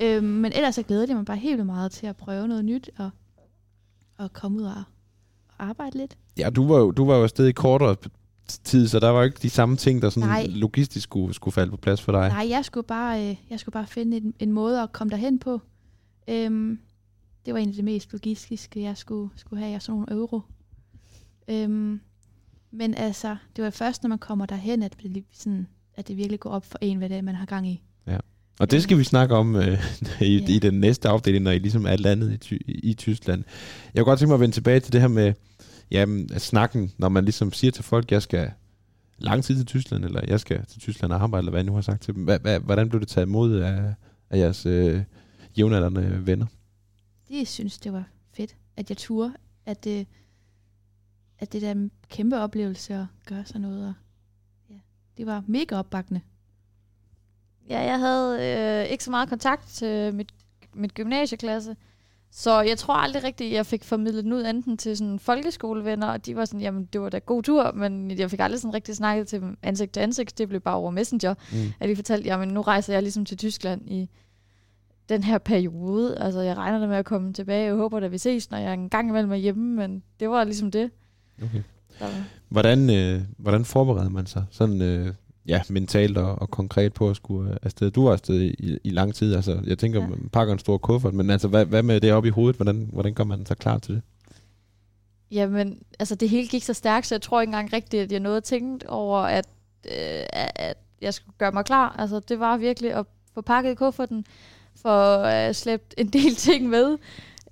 ja. Øh, men ellers så glæder jeg mig bare helt meget til at prøve noget nyt, og, og komme ud og, og arbejde lidt. Ja, du var jo, du var jo afsted i kortere tid, så der var jo ikke de samme ting, der sådan Nej. logistisk skulle, skulle falde på plads for dig. Nej, jeg skulle bare, øh, jeg skulle bare finde en, en måde at komme derhen på. Øhm, det var egentlig det mest logistiske, jeg skulle, skulle have. Jeg sådan nogle euro. Øhm, Men altså, det var først, når man kommer derhen, at det, sådan, at det virkelig går op for en, hvad det er, man har gang i. Og det skal vi snakke om øh, i, Ja. i den næste afdeling, når I ligesom er landet i, Ty- i Tyskland. Jeg kunne godt tænke mig at vende tilbage til det her med jamen, snakken, når man ligesom siger til folk, jeg skal lang tid til Tyskland, eller jeg skal til Tyskland og arbejde, eller hvad jeg nu har sagt til dem. Hva, hva, hvordan blev det taget imod af, af jeres øh, jævnaldrende venner? De synes, det var fedt, at jeg turde, at det, at det der en kæmpe oplevelse at gøre sådan noget. Og, ja, det var mega opbakkende. Ja, jeg havde øh, ikke så meget kontakt til mit, mit gymnasieklasse, så jeg tror aldrig rigtigt, jeg fik formidlet den ud enten til sådan folkeskolevenner, og de var sådan, jamen det var da god tur, men jeg fik aldrig sådan rigtig snakket til dem ansigt til ansigt, det blev bare over Messenger, Mm. at de fortalte, jamen nu rejser jeg ligesom til Tyskland i den her periode, altså jeg regner da med at komme tilbage, og håber at vi ses, når jeg en gang imellem er hjemme, men det var ligesom det. Okay. Var. Hvordan, øh, hvordan forbereder man sig sådan øh, ja, mentalt og, og konkret på at skulle øh, afsted? Du var afsted i, i lang tid, altså jeg tænker, Ja. man pakker en stor kuffert, men altså hvad, hvad med det oppe i hovedet? Hvordan, hvordan gør man sig klar til det? Jamen, altså det hele gik så stærkt, så jeg tror ikke engang rigtigt, at jeg nåede at tænke over, at, øh, at jeg skulle gøre mig klar. Altså det var virkelig at få pakket i for at øh, slæbt en del [LAUGHS] ting med.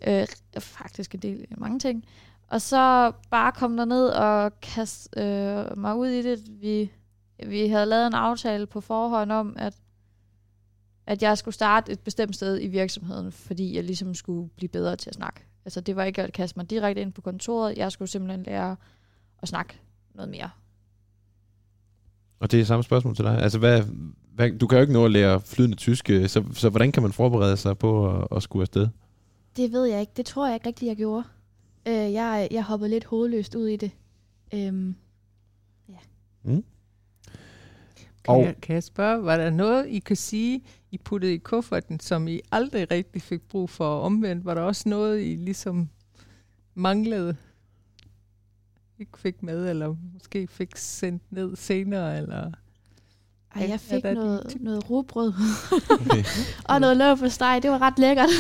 Øh, faktisk en del, mange ting. Og så bare kom der ned og kaste øh, mig ud i det. Vi, vi havde lavet en aftale på forhånd om, at, at jeg skulle starte et bestemt sted i virksomheden, fordi jeg ligesom skulle blive bedre til at snakke. Altså det var ikke at kaste mig direkte ind på kontoret. Jeg skulle simpelthen lære at snakke noget mere. Og det er samme spørgsmål til dig. Altså hvad, hvad, du kan jo ikke nå at lære flydende tysk, øh, så, så hvordan kan man forberede sig på at, at skulle afsted? Det ved jeg ikke. Det tror jeg ikke rigtigt, jeg gjorde. Øh, jeg, jeg hoppede lidt hovedløst ud i det. Øhm, Kan, Og- jeg, kan jeg spørge, var der noget, I kan sige, I puttede i kufferten, som I aldrig rigtig fik brug for? Og Omvendt var der også noget, I ligesom manglede, ikke fik med, eller måske fik sendt ned senere, eller... ej, Ja, jeg fik et noget, noget rugbrød Okay. [LAUGHS] og noget løb for steg. Det var ret lækkert. [LAUGHS]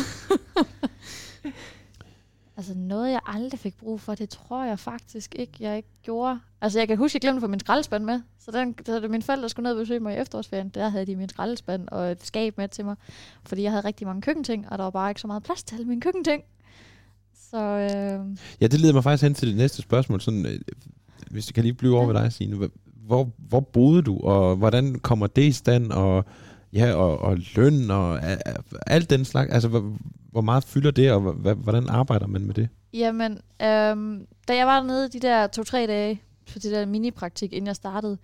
Altså noget, jeg aldrig fik brug for, det tror jeg faktisk ikke, jeg ikke gjorde. Altså jeg kan huske, at jeg glemte at få min skraldespand med. Så den, da mine forældre skulle ned og besøge mig i efterårsferien, der havde de min skraldespand og et skab med til mig. Fordi jeg havde rigtig mange køkkenting, og der var bare ikke så meget plads til alle mine køkkenting. Så øh, Ja, det leder mig faktisk hen til det næste spørgsmål. Sådan, øh, hvis du kan lige blive over ved dig, Signe. Hvor- Hvor, boede du, og hvordan kommer det i stand, og, ja, og, og løn, og a- a- alt den slags? Altså, hvor, hvor meget fylder det, og hvordan arbejder man med det? Jamen, øhm, da jeg var nede de der to-tre dage på det der mini-praktik, inden jeg startede,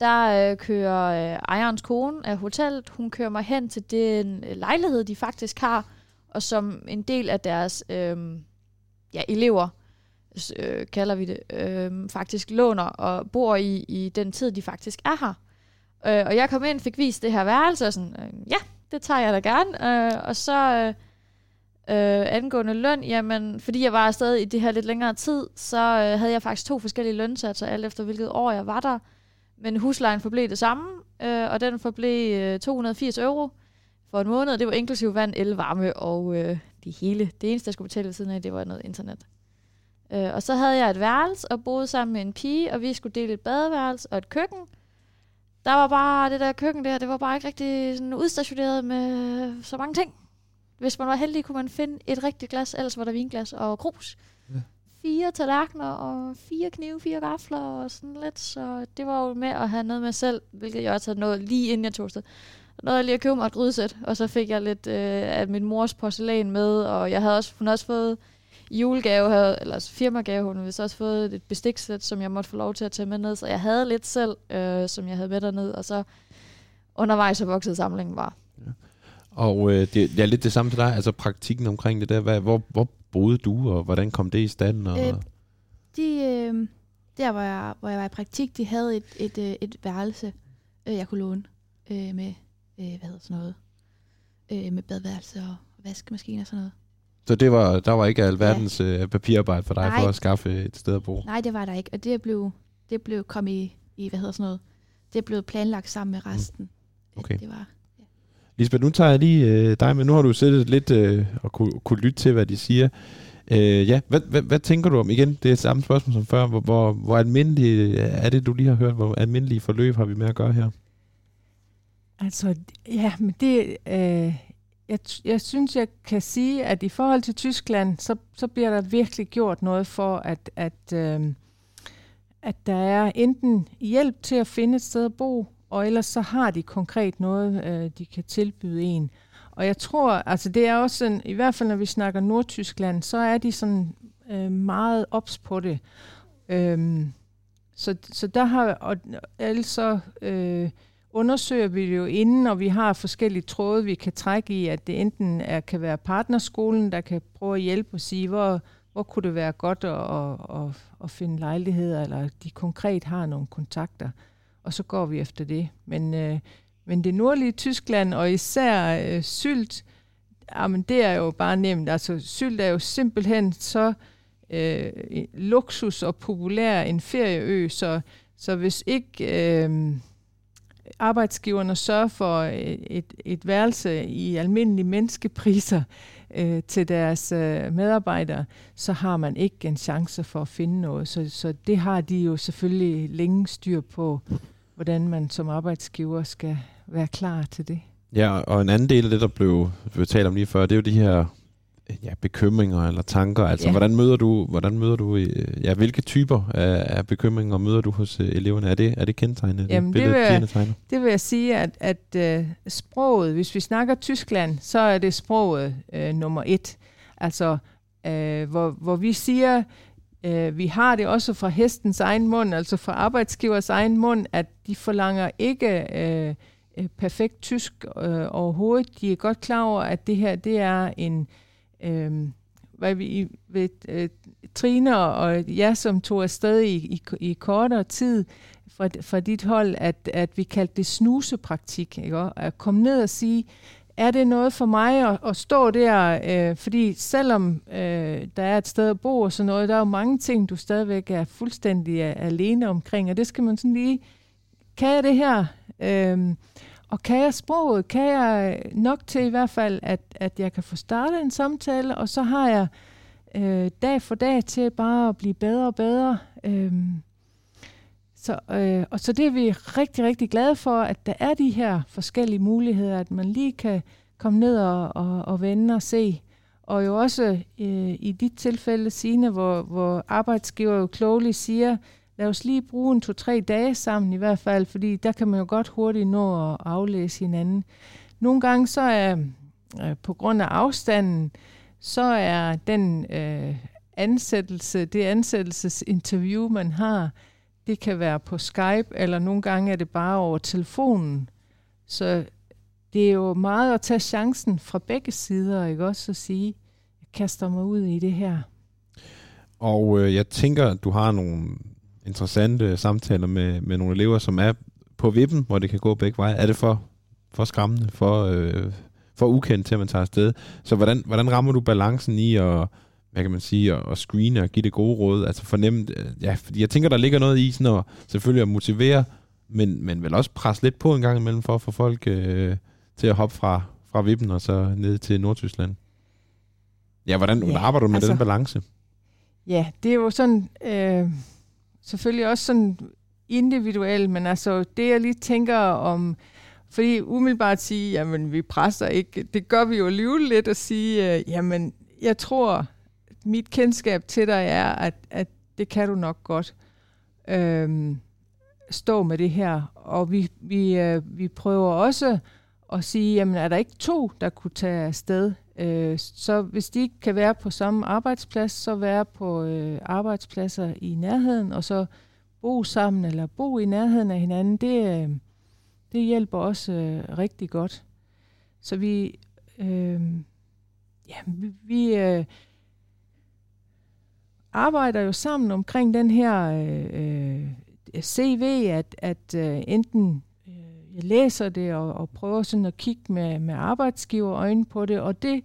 der øh, kører øh, ejerens kone af hotellet, hun kører mig hen til den øh, lejlighed, de faktisk har, og som en del af deres øh, ja, elever, øh, kalder vi det, øh, faktisk låner og bor i, i den tid, de faktisk er her. Øh, og jeg kom ind, fik vist det her værelse, og sådan, øh, ja, det tager jeg da gerne. Øh, og så... Øh, Øh, angående løn, jamen, fordi jeg var afsted i det her lidt længere tid, så øh, havde jeg faktisk to forskellige lønsatser, alt efter hvilket år jeg var der. Men huslejen forblev det samme, øh, og den forblev øh, 280 euro for en måned. Det var inklusiv vand, el, varme og øh, det hele. Det eneste, jeg skulle betale ved siden af, det var noget internet. Øh, og så havde jeg et værelse og boede sammen med en pige, og vi skulle dele et badeværelse og et køkken. Der var bare det der køkken der, det var bare ikke rigtig sådan udstationeret med så mange ting. Hvis man var heldig, kunne man finde et rigtigt glas, ellers var der vinglas og krus. Ja. Fire tallerkener og fire knive, fire gafler og sådan lidt. Så det var jo med at have noget med selv, hvilket jeg også havde noget lige inden jeg tog afsted. Noget lige at købe mig et grydesæt, og så fik jeg lidt øh, af min mors porcelæn med, og jeg havde også, hun havde også fået julegave, havde, eller altså firmagave, hun havde også fået et bestiksæt, som jeg måtte få lov til at tage med ned, så jeg havde lidt selv, øh, som jeg havde med derned, og så undervejs så voksede samlingen bare. Og øh, det, det er lidt det samme til dig, altså praktikken omkring det der. Hvad, hvor, hvor boede du, og hvordan kom det i stand? Og, Øh, De, øh, der hvor jeg, hvor jeg var i praktik, de havde et, et, øh, et værelse, øh, jeg kunne låne øh, med, øh, hvad hedder sådan noget, øh, med badeværelse og vaskemaskine og sådan noget. Så det var, der var ikke alverdens øh, papirarbejde for dig Nej. for at skaffe et sted at bo? Nej, det var der ikke, og det blev, det blev kom i, i, hvad hedder sådan noget, det blev planlagt sammen med resten. Mm. Okay. Det var, Lisbeth, nu tager jeg lige øh, dig med. Nu har du siddet lidt øh, og kunne, kunne lytte til, hvad de siger. Øh, ja, hvad, hvad, hvad tænker du om, igen, det er samme spørgsmål som før, hvor, hvor, hvor almindelige er det, du lige har hørt, hvor almindelige forløb har vi med at gøre her? Altså, ja, men det, øh, jeg, jeg synes, jeg kan sige, at i forhold til Tyskland, så, så bliver der virkelig gjort noget for, at, at, øh, at der er enten hjælp til at finde et sted at bo, og ellers så har de konkret noget, øh, de kan tilbyde en. Og jeg tror, altså det er også sådan, i hvert fald når vi snakker Nordtyskland, så er de sådan øh, meget ops på det. Øhm, så, så der har, og altså øh, undersøger vi det jo inden, og vi har forskellige tråde, vi kan trække i, at det enten er, kan være partnerskolen, der kan prøve at hjælpe og sige, hvor, hvor kunne det være godt at, at, at, at finde lejligheder, eller de konkret har nogle kontakter, og så går vi efter det. Men, øh, men det nordlige Tyskland, og især øh, Sylt, jamen det er jo bare nemt. Altså Sylt er jo simpelthen så øh, luksus og populær en ferieø, så, så hvis ikke... Øh, arbejdsgiverne sørger for øh, et, et værelse i almindelige menneskepriser øh, til deres øh, medarbejdere, så har man ikke en chance for at finde noget. Så, så det har de jo selvfølgelig længe styr på, hvordan man som arbejdsgiver skal være klar til det. Ja, og en anden del af det, der blev, blev talt om lige før, det er jo de her ja, bekymringer eller tanker? Altså, ja. hvordan møder du, hvordan møder du, øh, ja, hvilke typer af, af bekymringer møder du hos uh, eleverne? Er det, er det kendetegnet? Jamen, det, det, vil, jeg, det vil jeg sige, at, at uh, sproget, hvis vi snakker Tyskland, så er det sproget uh, nummer et. Altså, uh, hvor, hvor vi siger, uh, vi har det også fra hestens egen mund, altså fra arbejdsgivers egen mund, at de forlanger ikke uh, perfekt tysk uh, overhovedet. De er godt klar over, at det her, det er en øh, hvad vi ved øh, Trine og jeg, som tog afsted i, i, i kortere tid fra, fra dit hold, at, at vi kaldte det snusepraktik. Ikke? At komme ned og sige, er det noget for mig at, at stå der? Øh, fordi selvom øh, der er et sted at bo og sådan noget, der er jo mange ting, du stadigvæk er fuldstændig øh, alene omkring, og det skal man sådan lige, kan jeg det her? Øh, og kan jeg sproget, kan jeg øh, nok til i hvert fald, at, at jeg kan få startet en samtale, og så har jeg øh, dag for dag til bare at blive bedre og bedre. Øhm, så, øh, og så det er vi rigtig, rigtig glade for, at der er de her forskellige muligheder, at man lige kan komme ned og, og, og vende og se. Og jo også øh, i dit tilfælde, Signe, hvor, hvor arbejdsgiver jo klogeligt siger, lad os lige bruge en to-tre dage sammen i hvert fald, fordi der kan man jo godt hurtigt nå at aflæse hinanden. Nogle gange så er øh, på grund af afstanden, så er den øh, ansættelse, det ansættelsesinterview, man har, det kan være på Skype, eller nogle gange er det bare over telefonen. Så det er jo meget at tage chancen fra begge sider, ikke også at sige, jeg kaster mig ud i det her. Og øh, jeg tænker, du har nogle interessante samtaler med, med nogle elever, som er på vippen, hvor det kan gå begge veje. Er det for, for skræmmende, for, øh, for ukendt til, at man tager afsted? Så hvordan, hvordan rammer du balancen i at, hvad kan man sige, at, at screene og give det gode råd? Altså fornemme, ja, fordi jeg tænker, der ligger noget i sådan at selvfølgelig at motivere, men, men vel også presse lidt på en gang imellem for at få folk øh, til at hoppe fra, fra vippen og så ned til Nordtyskland. Ja, hvordan ja, arbejder du med altså, den balance? Ja, det er jo sådan... Øh selvfølgelig også sådan individuelt, men altså det jeg lige tænker om, fordi umiddelbart sige, jamen vi presser ikke, det gør vi jo alligevel lidt at sige, øh, jamen jeg tror, mit kendskab til dig er, at, at det kan du nok godt øhm, stå med det her. Og vi, vi, øh, vi prøver også at sige, jamen er der ikke to, der kunne tage afsted? Øh, så hvis de ikke kan være på samme arbejdsplads, så være på øh, arbejdspladser i nærheden, og så bo sammen eller bo i nærheden af hinanden, det, øh, det hjælper også øh, rigtig godt. Så vi, øh, ja, vi, vi øh, arbejder jo sammen omkring den her øh, øh CV, at, at øh, enten jeg læser det og, og prøver sådan at kigge med, med arbejdsgiver øjne på det, og det,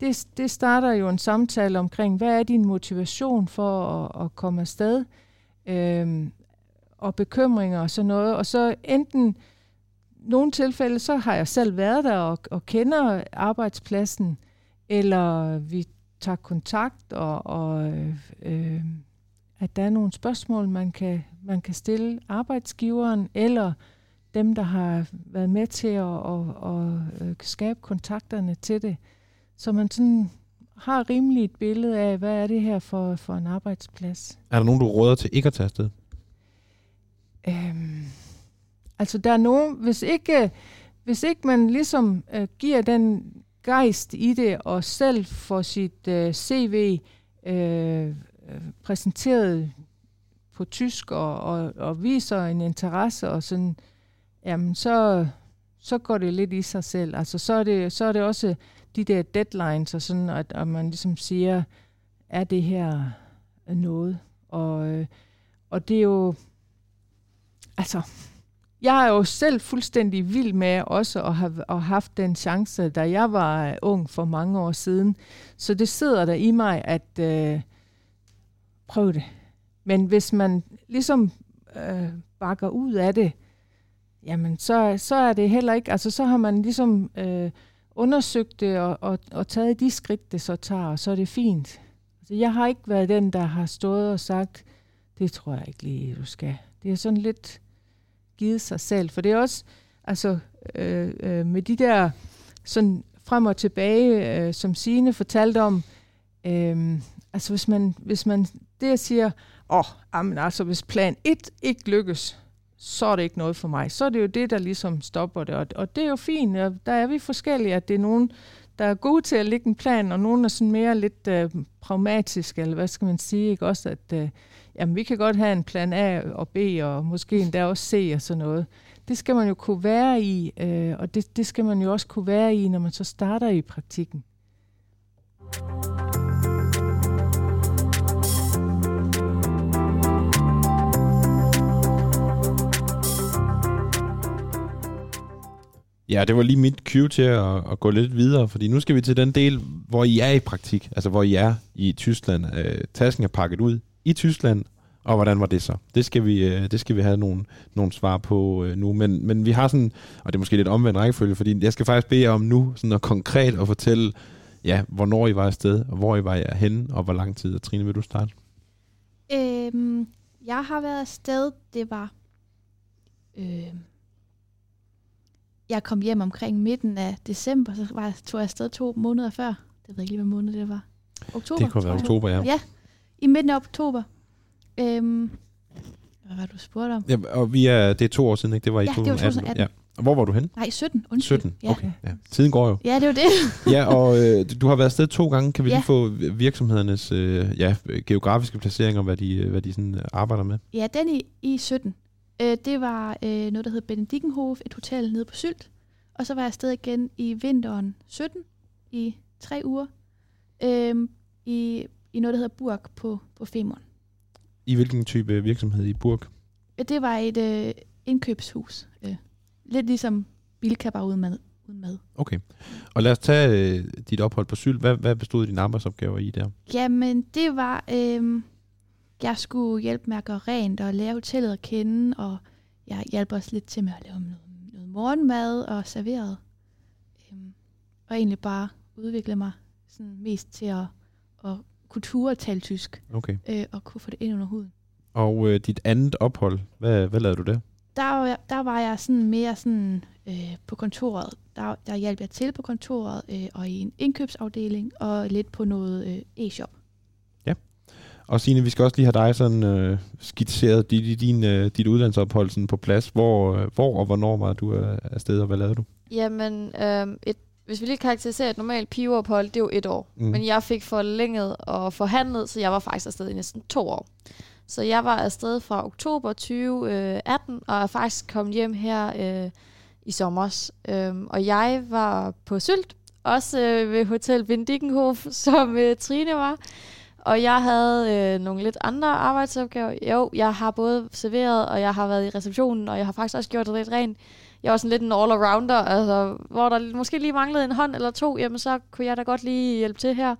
det, det starter jo en samtale omkring, hvad er din motivation for at, at komme afsted, øhm, og bekymringer og sådan noget, og så enten nogle tilfælde, så har jeg selv været der og, og kender arbejdspladsen, eller vi tager kontakt, og, og øh, at der er nogle spørgsmål, man kan, man kan stille arbejdsgiveren, eller dem, der har været med til at, at, at, at skabe kontakterne til det. Så man sådan har rimelig et billede af, hvad er det her for, for en arbejdsplads. Er der nogen, du råder til ikke at tage afsted? Øhm, altså der er nogen, hvis ikke, hvis ikke man ligesom øh, giver den gejst i det, og selv får sit øh, CV øh, præsenteret på tysk, og, og, og viser en interesse, og sådan, jamen så, så går det lidt i sig selv. Altså så er det, så er det også de der deadlines, og sådan, at, at man ligesom siger, er det her noget? Og, øh, og det er jo, altså, jeg er jo selv fuldstændig vild med også at have at haft den chance, da jeg var øh, ung for mange år siden. Så det sidder der i mig, at øh, prøv det. Men hvis man ligesom øh, bakker ud af det, jamen så, så er det heller ikke, altså så har man ligesom øh, undersøgt det og, og, og taget de skridt, det så tager, og så er det fint. Altså, jeg har ikke været den, der har stået og sagt, det tror jeg ikke lige, du skal. Det er sådan lidt givet sig selv, for det er også, altså øh, øh, med de der sådan frem og tilbage, øh, som Sine fortalte om, øh, altså hvis man, hvis man det siger, åh, oh, altså hvis plan 1 ikke lykkes, så er det ikke noget for mig. Så er det jo det, der ligesom stopper det. Og, og det er jo fint. Og der er vi forskellige, at det er nogen, der er gode til at lægge en plan, og nogen er sådan mere lidt øh, pragmatiske, eller hvad skal man sige, ikke? Også at, øh, jamen vi kan godt have en plan A og B, og måske endda også C og sådan noget. Det skal man jo kunne være i, øh, og det, det skal man jo også kunne være i, når man så starter i praktikken. Ja, det var lige mit cue til at, at gå lidt videre, fordi nu skal vi til den del, hvor I er i praktik, altså hvor I er i Tyskland. Øh, tasken er pakket ud i Tyskland, og hvordan var det så? Det skal vi, øh, det skal vi have nogle, nogle svar på øh, nu, men, men vi har sådan, og det er måske lidt omvendt rækkefølge, fordi jeg skal faktisk bede jer om nu sådan at konkret at fortælle, ja, hvornår I var afsted, og hvor I var henne, og hvor lang tid. Og Trine, vil du starte? Øhm, jeg har været afsted, det var... Øh, jeg kom hjem omkring midten af december, så var tog jeg afsted to måneder før. Det ved jeg ikke lige, hvad måned det var. Oktober? Det kunne være oktober, ja. Ja, i midten af oktober. Øhm, hvad var det, du spurgte om? ja. og vi er, det er to år siden, ikke? Det var i Ja, det var 2018. Ja. Og hvor var du hen? Nej, 17. Undskyld. 17, Ja. okay. Ja. Tiden går jo. Ja, det var det. [LAUGHS] ja, og øh, du har været afsted to gange. Kan vi Ja. lige få virksomhedernes øh, ja, geografiske placeringer, hvad de, hvad de sådan, arbejder med? Ja, den i, i 17. Øh, det var øh, noget, der hed Benedikkenhof, et hotel nede på Sylt. Og så var jeg afsted igen i vinteren 17 i tre uger. Øh, i, I noget, der hedder Burg på, på Femern. I hvilken type virksomhed i Burg? Det var et øh, indkøbshus. Øh, lidt ligesom Bilka, bare uden mad. Uden mad. Okay. Og lad os tage øh, dit ophold på Sylt. Hvad, hvad bestod dine arbejdsopgaver i der? Jamen, det var... Øh, jeg skulle hjælpe med at gøre rent og lære hotellet at kende, og jeg hjalp også lidt til med at lave noget, noget morgenmad og serveret. Øhm, og egentlig bare udvikle mig sådan mest til at, at kunne ture at tale tysk, Okay. øh, og kunne få det ind under huden. Og øh, dit andet ophold, hvad, hvad lavede du der? Der var, jeg, der var jeg sådan mere sådan øh, på kontoret. Der, der hjalp jeg til på kontoret, øh, og i en indkøbsafdeling, og lidt på noget øh, e-shop. Og Signe, vi skal også lige have dig sådan øh, skitseret dit, din, øh, dit udlandsophold sådan på plads. Hvor, øh, hvor og hvornår var du øh, afsted, og hvad lavede du? Jamen, øhm, et, hvis vi lige karakteriserer et normalt pigeophold, det er jo et år. Mm. Men jeg fik forlænget og forhandlet, så jeg var faktisk afsted i næsten to år. Så jeg var afsted fra oktober 2018, og er faktisk kommet hjem her øh, i sommer. Øhm, og jeg var på Sylt, også øh, ved Hotel Benedikkenhof, [LAUGHS] som øh, Trine var. Og jeg havde øh, nogle lidt andre arbejdsopgaver. Jo, jeg har både serveret, og jeg har været i receptionen, og jeg har faktisk også gjort det lidt rent. Jeg var sådan lidt en all-arounder, altså, hvor der måske lige manglede en hånd eller to, jamen så kunne jeg da godt lige hjælpe til her.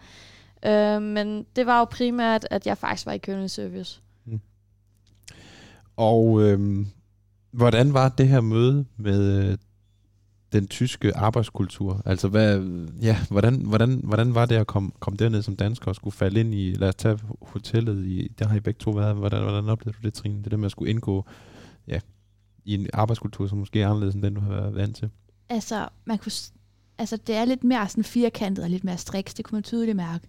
Øh, men det var jo primært, at jeg faktisk var i køkkenservice. Mm. Og øh, hvordan var det her møde med øh, den tyske arbejdskultur? Altså, hvad, ja, hvordan, hvordan, hvordan var det at komme, komme derned som dansker og skulle falde ind i, lad os tage hotellet, i, der har I begge to været, hvordan, hvordan oplevede du det, Trine? Det der med at skulle indgå ja, i en arbejdskultur, som måske er anderledes end den, du har været vant til? Altså, man kunne, altså, det er lidt mere sådan firkantet og lidt mere striks, det kunne man tydeligt mærke.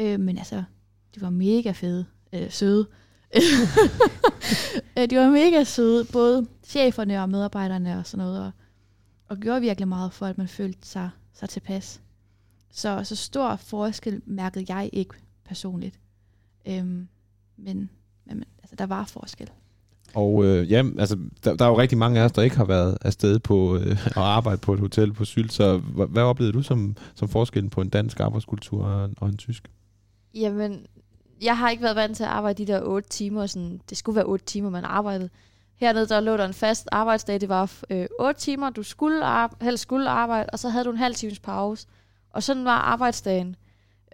Øh, men altså, de var mega fede, øh, søde. [LAUGHS] Øh, de var mega søde, både cheferne og medarbejderne og sådan noget, og, og gjorde virkelig meget for, at man følte sig, sig tilpas. Så, så stor forskel mærkede jeg ikke personligt. Øhm, men, men altså, der var forskel. Og øh, ja, altså, der, der er jo rigtig mange af os, der ikke har været afsted på øh, at arbejde på et hotel på Sylt, så hvad, hvad oplevede du som, som forskellen på en dansk arbejdskultur og en, og en tysk? Jamen, jeg har ikke været vant til at arbejde de der 8 timer. Sådan, det skulle være 8 timer, man arbejdede. Hernede der lå der en fast arbejdsdag. Det var øh, 8 timer, du skulle arbejde, helst skulle arbejde, og så havde du en halv times pause. Og sådan var arbejdsdagen.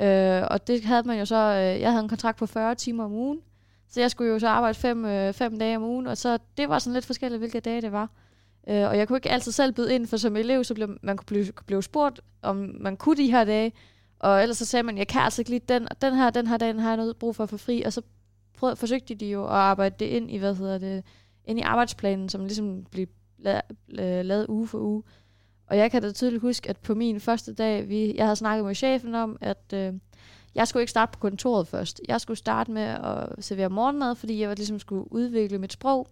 Øh, og det havde man jo så... Øh, jeg havde en kontrakt på 40 timer om ugen. Så jeg skulle jo så arbejde fem, øh, fem dage om ugen, og så det var sådan lidt forskelligt, hvilke dage det var. Øh, og jeg kunne ikke altid selv byde ind, for som elev, så blev man kunne blive, blev spurgt, om man kunne de her dage, og ellers så sagde man, jeg kan altså ikke lige den, og den her, den her dag, den har jeg noget brug for at få fri, og så prøv, forsøgte de jo at arbejde det ind i, hvad hedder det, ind i arbejdsplanen, som ligesom blev lavet, lavet uge for uge. Og jeg kan da tydeligt huske, at på min første dag, vi, jeg havde snakket med chefen om, at øh, jeg skulle ikke starte på kontoret først. Jeg skulle starte med at servere morgenmad, fordi jeg var ligesom skulle udvikle mit sprog.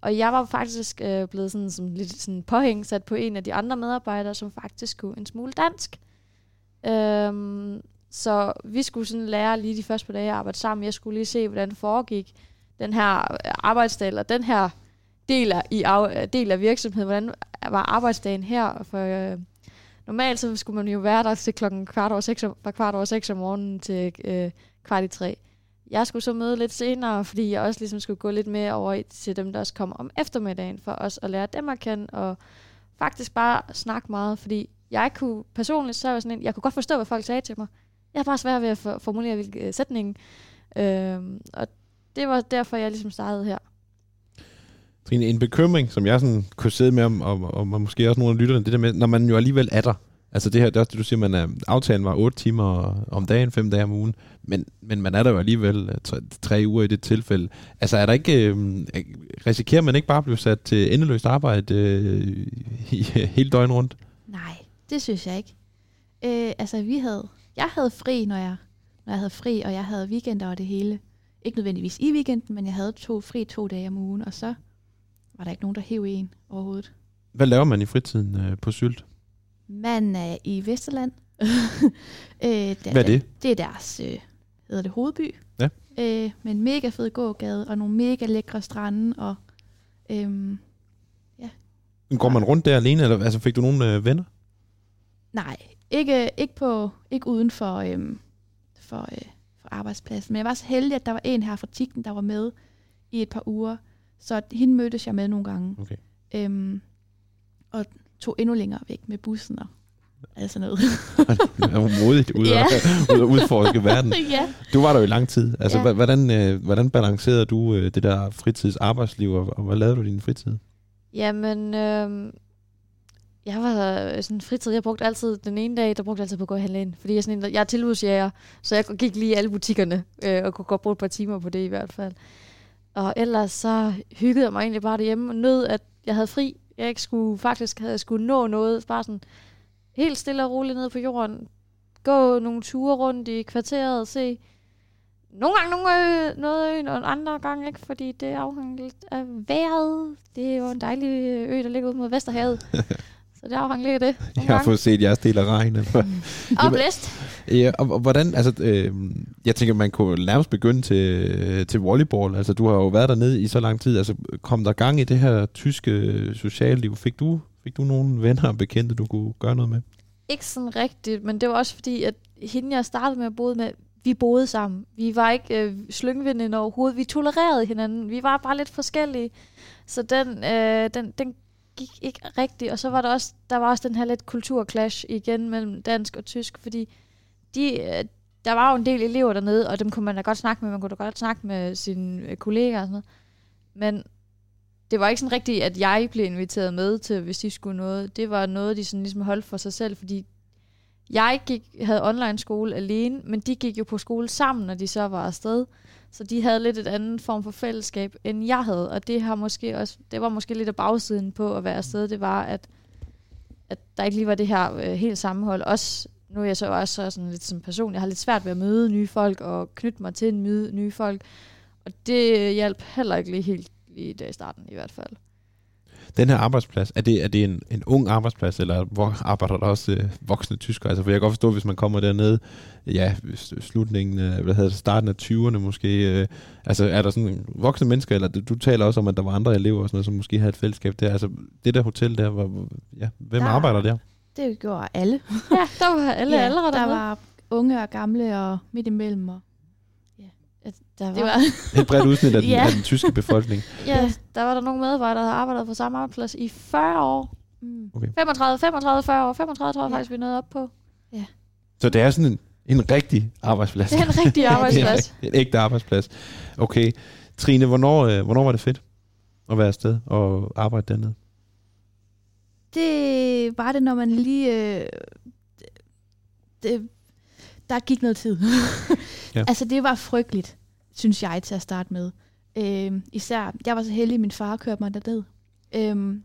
Og jeg var faktisk øh, blevet sådan, sådan lidt sådan påhængsat på en af de andre medarbejdere, som faktisk kunne en smule dansk. Øhm, så vi skulle sådan lære lige de første par dage at arbejde sammen. Jeg skulle lige se, hvordan det foregik den her øh, arbejdsdag, eller den her del af, i af, del af virksomheden. Hvordan var arbejdsdagen her? For øh, normalt så skulle man jo være der til klokken kvart over seks, fra kvart over seks om morgenen til øh, kvart i tre. Jeg skulle så møde lidt senere, fordi jeg også ligesom skulle gå lidt mere over i- til dem, der også kommer om eftermiddagen, for os at lære dem at kende, og faktisk bare snakke meget, fordi jeg kunne personligt, så var jeg sådan en, jeg kunne godt forstå, hvad folk sagde til mig. Jeg har bare svært ved at formulere hvilke øh, sætningen. Øhm, og det var derfor, jeg ligesom startede her. Trine, en bekymring, som jeg sådan kunne sidde med om, og, og måske også nogle af lytterne, det der med, når man jo alligevel er der. Altså det her, det er også det, du siger, man er, aftalen var 8 timer om dagen, 5 dage om ugen, men, men man er der jo alligevel øh, tre, tre uger i det tilfælde. Altså er der ikke, øh, risikerer man ikke bare at blive sat til endeløst arbejde øh, i, [LAUGHS] hele døgnet rundt? Nej, det synes jeg ikke. Øh, altså, vi havde, jeg havde fri, når jeg, når jeg havde fri, og jeg havde weekender og det hele. Ikke nødvendigvis i weekenden, men jeg havde to fri to dage om ugen, og så var der ikke nogen, der hæv en overhovedet. Hvad laver man i fritiden øh, på Sylt? Man er i Vesterland. [LAUGHS] øh, der, Hvad er det? Det er deres, øh, hedder det, hovedby. Ja. Øh, med en mega fed gågade, og nogle mega lækre strande, og øhm, Går man rundt der alene, eller altså, fik du nogle øh, venner? Nej, ikke, ikke, på, ikke uden for, øhm, for, øh, for arbejdspladsen. Men jeg var så heldig, at der var en her fra Tigten, der var med i et par uger. Så hende mødtes jeg med nogle gange. Okay. Øhm, og tog endnu længere væk med bussen og alt sådan noget. [LAUGHS] Det var modigt ud, Ja. at, ud at udforske verden. [LAUGHS] ja. Du var der jo i lang tid. Altså, Ja. ja. hvordan, øh, hvordan balancerede du øh, det der fritidsarbejdsliv, og, og hvad lavede du i din fritid? Jamen, øh, jeg var øh, sådan fritid. Jeg brugte altid den ene dag, der brugte jeg altid på at gå og handle ind. Fordi jeg er, sådan en, jeg er tilbudsjæger, så jeg gik lige i alle butikkerne, øh, og kunne godt bruge et par timer på det i hvert fald. Og ellers så hyggede jeg mig egentlig bare derhjemme og nød, at jeg havde fri. Jeg ikke skulle, faktisk havde jeg skulle nå noget, bare sådan helt stille og roligt ned på jorden. Gå nogle ture rundt i kvarteret og se nogle gange nogle øh, noget øen, og andre gange ikke, fordi det afhænger lidt af vejret. Det er jo en dejlig øh, ø, der ligger ud mod Vesterhavet. [LAUGHS] så det afhænger lidt af det. [LAUGHS] Jeg har gange. fået set jeres del af regnen. [LAUGHS] Og [LAUGHS] blæst. ja, og, og hvordan, altså, øh, jeg tænker, man kunne nærmest begynde til, til volleyball. Altså, du har jo været dernede i så lang tid. Altså, kom der gang i det her tyske socialliv? Fik du, fik du nogle venner og bekendte, du kunne gøre noget med? Ikke sådan rigtigt, men det var også fordi, at hende, jeg startede med at bo med, vi boede sammen. Vi var ikke øh, slyngvindende overhovedet. Vi tolererede hinanden. Vi var bare lidt forskellige. Så den, øh, den, den gik ikke rigtigt. Og så var der også, der var også den her lidt kulturclash igen mellem dansk og tysk, fordi de, øh, der var jo en del elever dernede, og dem kunne man da godt snakke med. Man kunne da godt snakke med sine øh, kollegaer og sådan noget. Men det var ikke sådan rigtigt, at jeg blev inviteret med til, hvis de skulle noget. Det var noget, de sådan ligesom holdt for sig selv, fordi jeg gik, havde online skole alene, men de gik jo på skole sammen, når de så var afsted. Så de havde lidt et andet form for fællesskab, end jeg havde. Og det, har måske også, det var måske lidt af bagsiden på at være afsted. Det var, at, at der ikke lige var det her øh, helt sammenhold. Også, nu er jeg så også sådan lidt som person, jeg har lidt svært ved at møde nye folk og knytte mig til møde nye folk. Og det hjalp heller ikke lige helt lige der i starten i hvert fald. Den her arbejdsplads, er det, er det en, en ung arbejdsplads, eller hvor arbejder der også øh, voksne tyskere? Altså, for jeg kan godt forstå, hvis man kommer dernede, ja, slutningen, øh, hvad hedder det, starten af 20'erne måske, øh, altså er der sådan voksne mennesker, eller du, du taler også om, at der var andre elever og sådan noget, som måske havde et fællesskab der, altså det der hotel der, hvor, ja, hvem Der- arbejder der? Det gjorde alle. Ja, der var alle ja, aldre der dernede. var unge og gamle og midt imellem. Og, der var, det var, [LAUGHS] Et bredt udsnit af den, Ja. af den tyske befolkning. ja, der var der nogle medarbejdere, der havde arbejdet på samme arbejdsplads i 40 år. mm, 35, 35, 40 år. 35 tror jeg Ja. faktisk, vi nåede op på. Så det er sådan en, en rigtig arbejdsplads. Det er en rigtig [LAUGHS] [LAUGHS] arbejdsplads. en ægte arbejdsplads. Okay. Trine, hvornår, øh, hvornår var det fedt at være afsted og arbejde dernede? det var det, når man lige... Øh, det, der gik noget tid. Ja. ja. Altså, det var frygteligt, synes jeg, til at starte med. Øh, især, jeg var så heldig, at min far kørte mig derned. Øh,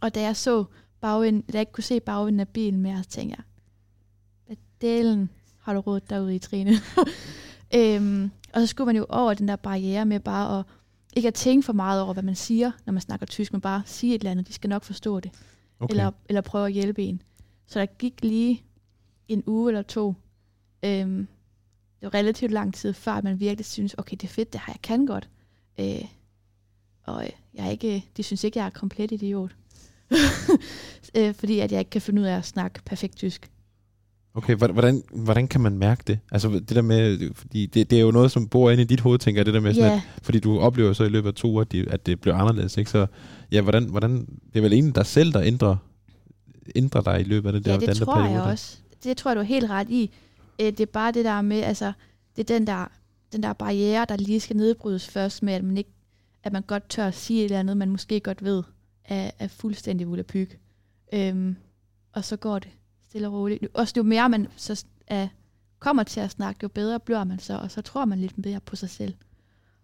og da jeg så bagvind, da jeg ikke kunne se bagvinden af bilen mere, så tænkte jeg, hvad delen har du råd derude i, Trine? [LAUGHS] øhm, og så skulle man jo over den der barriere med bare at ikke at tænke for meget over, hvad man siger, når man snakker tysk, men bare sige et eller andet. De skal nok forstå det. Okay. Eller, eller prøve at hjælpe en. Så der gik lige en uge eller to. Øhm, det var relativt lang tid før, at man virkelig synes, okay, det er fedt, det her, jeg kan godt. Øh, og jeg er ikke, de synes ikke, jeg er komplet idiot. [LAUGHS] øh, fordi at jeg ikke kan finde ud af at snakke perfekt tysk. Okay, hvordan- hvordan, kan man mærke det? Altså det der med, fordi det, det er jo noget, som bor inde i dit hoved, tænker jeg, det der med sådan, Ja, at, fordi du oplever så i løbet af to uger, at, de, at det bliver anderledes, ikke? Så ja, hvordan, hvordan, det er vel egentlig dig selv, der ændrer, ændrer dig i løbet af det der ja, det tror periode jeg også. Det tror jeg, du er helt ret i. Øh, det er bare det der med, altså, det er den der, den der barriere, der lige skal nedbrydes først med, at man, ikke, at man godt tør at sige et eller andet, man måske godt ved, er, er fuldstændig volapyg. Øhm, og så går det stille og roligt. Også jo mere man så er, kommer til at snakke, jo bedre bliver man så, og så tror man lidt mere på sig selv.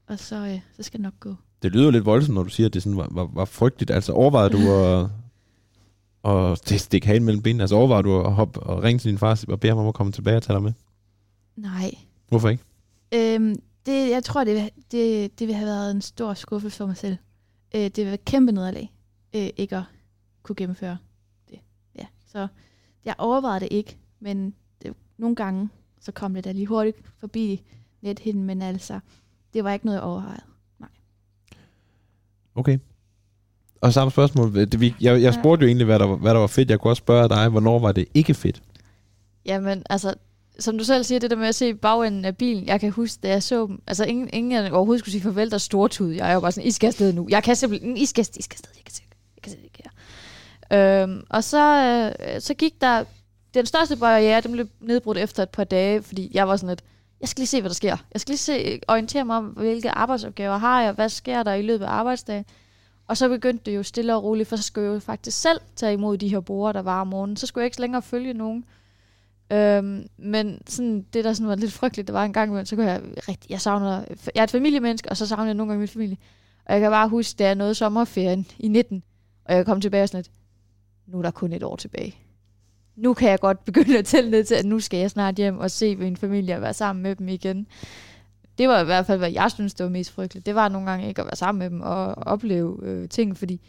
Og så, øh, så skal det nok gå. Det lyder lidt voldsomt, når du siger, at det sådan var, var, var frygteligt. Altså overvejede du at, det stikke hagen mellem benene? Altså overvejede du at hoppe og ringe til din far og bede ham om at komme tilbage og tage dig med? Nej, Hvorfor ikke? Øhm, det, jeg tror, det, det, det vil have været en stor skuffelse for mig selv. Øh, det vil være kæmpe nederlag, øh, ikke at kunne gennemføre det. Ja, så jeg overvejede det ikke, men det, nogle gange, så kom det da lige hurtigt forbi nethinden, men altså, det var ikke noget, jeg overvejede. Okay. Og samme spørgsmål. Det, vi, jeg, jeg spurgte jo egentlig, hvad der, var- hvad der var fedt. Jeg kunne også spørge dig, hvornår var det ikke fedt? Jamen, altså, som du selv siger, det der med at se bagenden af bilen, jeg kan huske, da jeg så dem, altså ingen, ingen overhovedet skulle sige farvel, der stortud. Jeg er jo bare sådan, I skal afsted nu. Jeg kan simpelthen, I skal, I skal afsted, jeg kan, se- jeg kan se det ikke her. Øhm, og så, øh, så gik der, den største barriere, den blev nedbrudt efter et par dage, fordi jeg var sådan lidt, jeg skal lige se, hvad der sker. Jeg skal lige se, orientere mig om, hvilke arbejdsopgaver har jeg, hvad sker der i løbet af arbejdsdagen. Og så begyndte det jo stille og roligt, for så skulle jeg jo faktisk selv tage imod de her borer, der var om morgenen. Så skulle jeg ikke længere følge nogen. Øhm, men sådan, det, der sådan var lidt frygteligt, det var en gang imellem, så kunne jeg rigtig, jeg savner, jeg er et familiemenneske, og så savner jeg nogle gange min familie. Og jeg kan bare huske, da jeg nåede sommerferien i 19, og jeg kom tilbage og sådan lidt, nu er der kun et år tilbage. Nu kan jeg godt begynde at tælle ned til, at nu skal jeg snart hjem og se min familie og være sammen med dem igen. Det var i hvert fald, hvad jeg synes, det var mest frygteligt. Det var nogle gange ikke at være sammen med dem og opleve øh, ting, fordi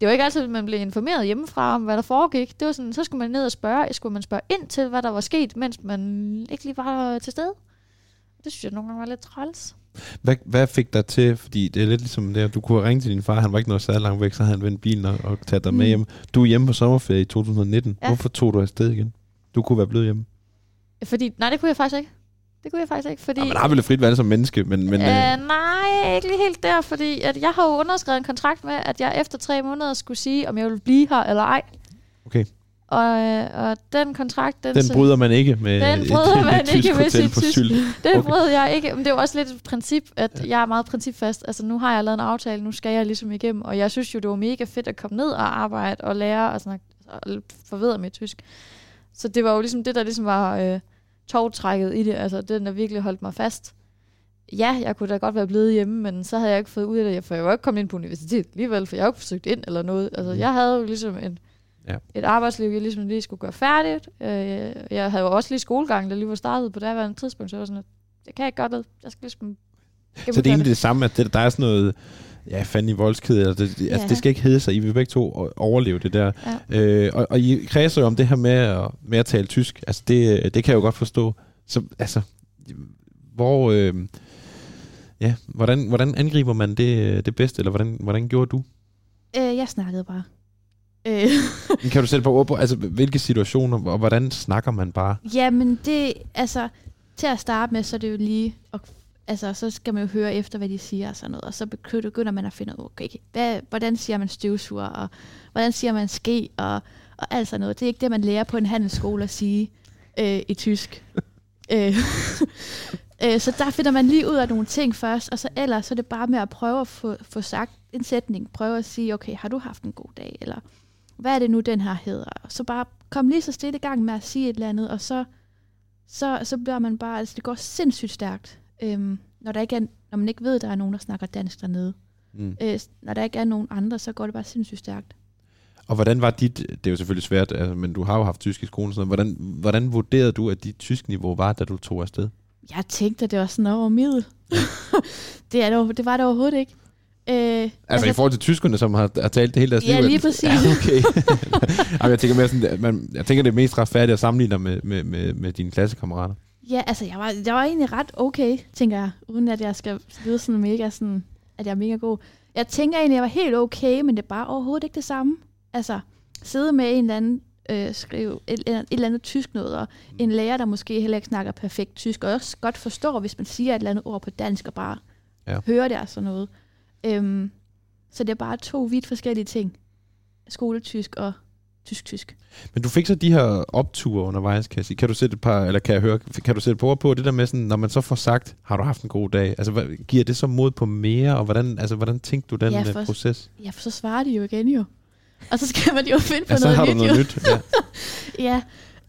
det var ikke altid, at man blev informeret hjemmefra om, hvad der foregik. Det var sådan, så skulle man ned og spørge, skulle man spørge ind til, hvad der var sket, mens man ikke lige var til stede. Det synes jeg nogle gange var lidt træls. Hvad, hvad fik dig til, fordi det er lidt ligesom det, at du kunne ringe til din far, han var ikke noget særlig langt væk, så havde han vendt bilen og, og taget dig med Mm. hjem. Du er hjemme på sommerferie i 2019. Ja. Hvorfor tog du afsted igen? Du kunne være blevet hjemme. Fordi, nej, det kunne jeg faktisk ikke. Det kunne jeg faktisk ikke, fordi... Ja, man har vel et frit valg som menneske, men... men øh, øh, nej, ikke lige helt der, fordi at jeg har jo underskrevet en kontrakt med, at jeg efter tre måneder skulle sige, om jeg ville blive her eller ej. Okay. Og, øh, og den kontrakt, den, Den bryder man ikke med Den bryder et, man et, ikke med sit på tysk-. Det Okay. brød jeg ikke. Men det er jo også lidt et princip, at jeg er meget principfast. Altså nu har jeg lavet en aftale, nu skal jeg ligesom igennem. Og jeg synes jo, det var mega fedt at komme ned og arbejde og lære og, snakke, og forvedre mit tysk. Så det var jo ligesom det, der ligesom var øh, togtrækket i det. Altså den, der virkelig holdt mig fast. Ja, jeg kunne da godt være blevet hjemme, men så havde jeg ikke fået ud af det. For jeg var ikke kommet ind på universitetet alligevel, for jeg har ikke forsøgt ind eller noget. Altså Mm. jeg havde jo ligesom en, Ja. et arbejdsliv, jeg ligesom lige skulle gøre færdigt. Øh, jeg havde jo også lige skolegang, der lige var startet på daværende tidspunkt, så jeg var sådan, at det kan jeg ikke godt lide. Jeg skal ligesom... Så det er egentlig det samme, at det, der er sådan noget, ja, fandme i voldsked, eller det, det- altså, Ja. det skal ikke hedde sig, I vil begge to overleve det der. Ja. Øh, og, og I kredser jo om det her med at, med at tale tysk, altså det, det kan jeg jo godt forstå. Så altså, hvor, øh, ja, hvordan, hvordan angriber man det, det bedste, eller hvordan, hvordan gjorde du? Øh, jeg snakkede bare. Øh, Kan du sætte på ord på, altså hvilke situationer, og hvordan snakker man bare? Jamen det, altså, til at starte med, så er det jo lige, og, altså, så skal man jo høre efter, hvad de siger og sådan noget, og så begynder man at finde ud af, okay, hvad, hvordan siger man støvsuger, og hvordan siger man ske, og, og alt sådan noget. Det er ikke det, man lærer på en handelsskole at sige øh, i tysk. [LAUGHS] øh, [LAUGHS] øh, så der finder man lige ud af nogle ting først, og så ellers så er det bare med at prøve at få, få sagt en sætning, prøve at sige, okay, har du haft en god dag, eller hvad er det nu, den her hedder? Og så bare kom lige så stille i gang med at sige et eller andet, og så, så, så bliver man bare, altså det går sindssygt stærkt, øhm, når, der ikke er, når man ikke ved, at der er nogen, der snakker dansk dernede. Mm. Øh, når der ikke er nogen andre, så går det bare sindssygt stærkt. Og hvordan var dit, det er jo selvfølgelig svært, altså, men du har jo haft tysk i skolen, sådan hvordan, hvordan vurderede du, at dit tysk niveau var, da du tog afsted? Jeg tænkte, at det var sådan over middel. [LAUGHS] det, er det, det var det overhovedet ikke. Øh, Altså i forhold til tyskerne, som har, har talt det hele deres Ja, liv? lige præcis. Ja, okay. [LAUGHS] Jamen, jeg tænker mere sådan, man, jeg tænker, det er mest retfærdigt at sammenligne dig med, med, med, med dine klassekammerater. Ja, altså, jeg var, jeg var egentlig ret okay, tænker jeg, uden at jeg skal lyde sådan mega sådan, at jeg er mega god. Jeg tænker egentlig, at jeg var helt okay, men det er bare overhovedet ikke det samme. Altså, sidde med en eller anden, øh, skrive et, et, et eller andet tysk noget, og en lærer, der måske heller ikke snakker perfekt tysk, og også godt forstår, hvis man siger et eller andet ord på dansk, og bare Ja. hører det og sådan noget. Øhm, så det er bare to vidt forskellige ting. Skoletysk og tysk-tysk. Men du fik så de her opture undervejs, sige. Kan du sætte et par, eller kan jeg høre, kan du sætte på på det der med sådan, når man så får sagt, har du haft en god dag? Altså, hvad, giver det så mod på mere, og hvordan, altså, hvordan tænkte du den Ja, ja, for- proces? Ja, for så svarer de jo igen jo. Og så skal man jo finde på Ja, så noget har nyt du noget jo. nyt. Ja. [LAUGHS]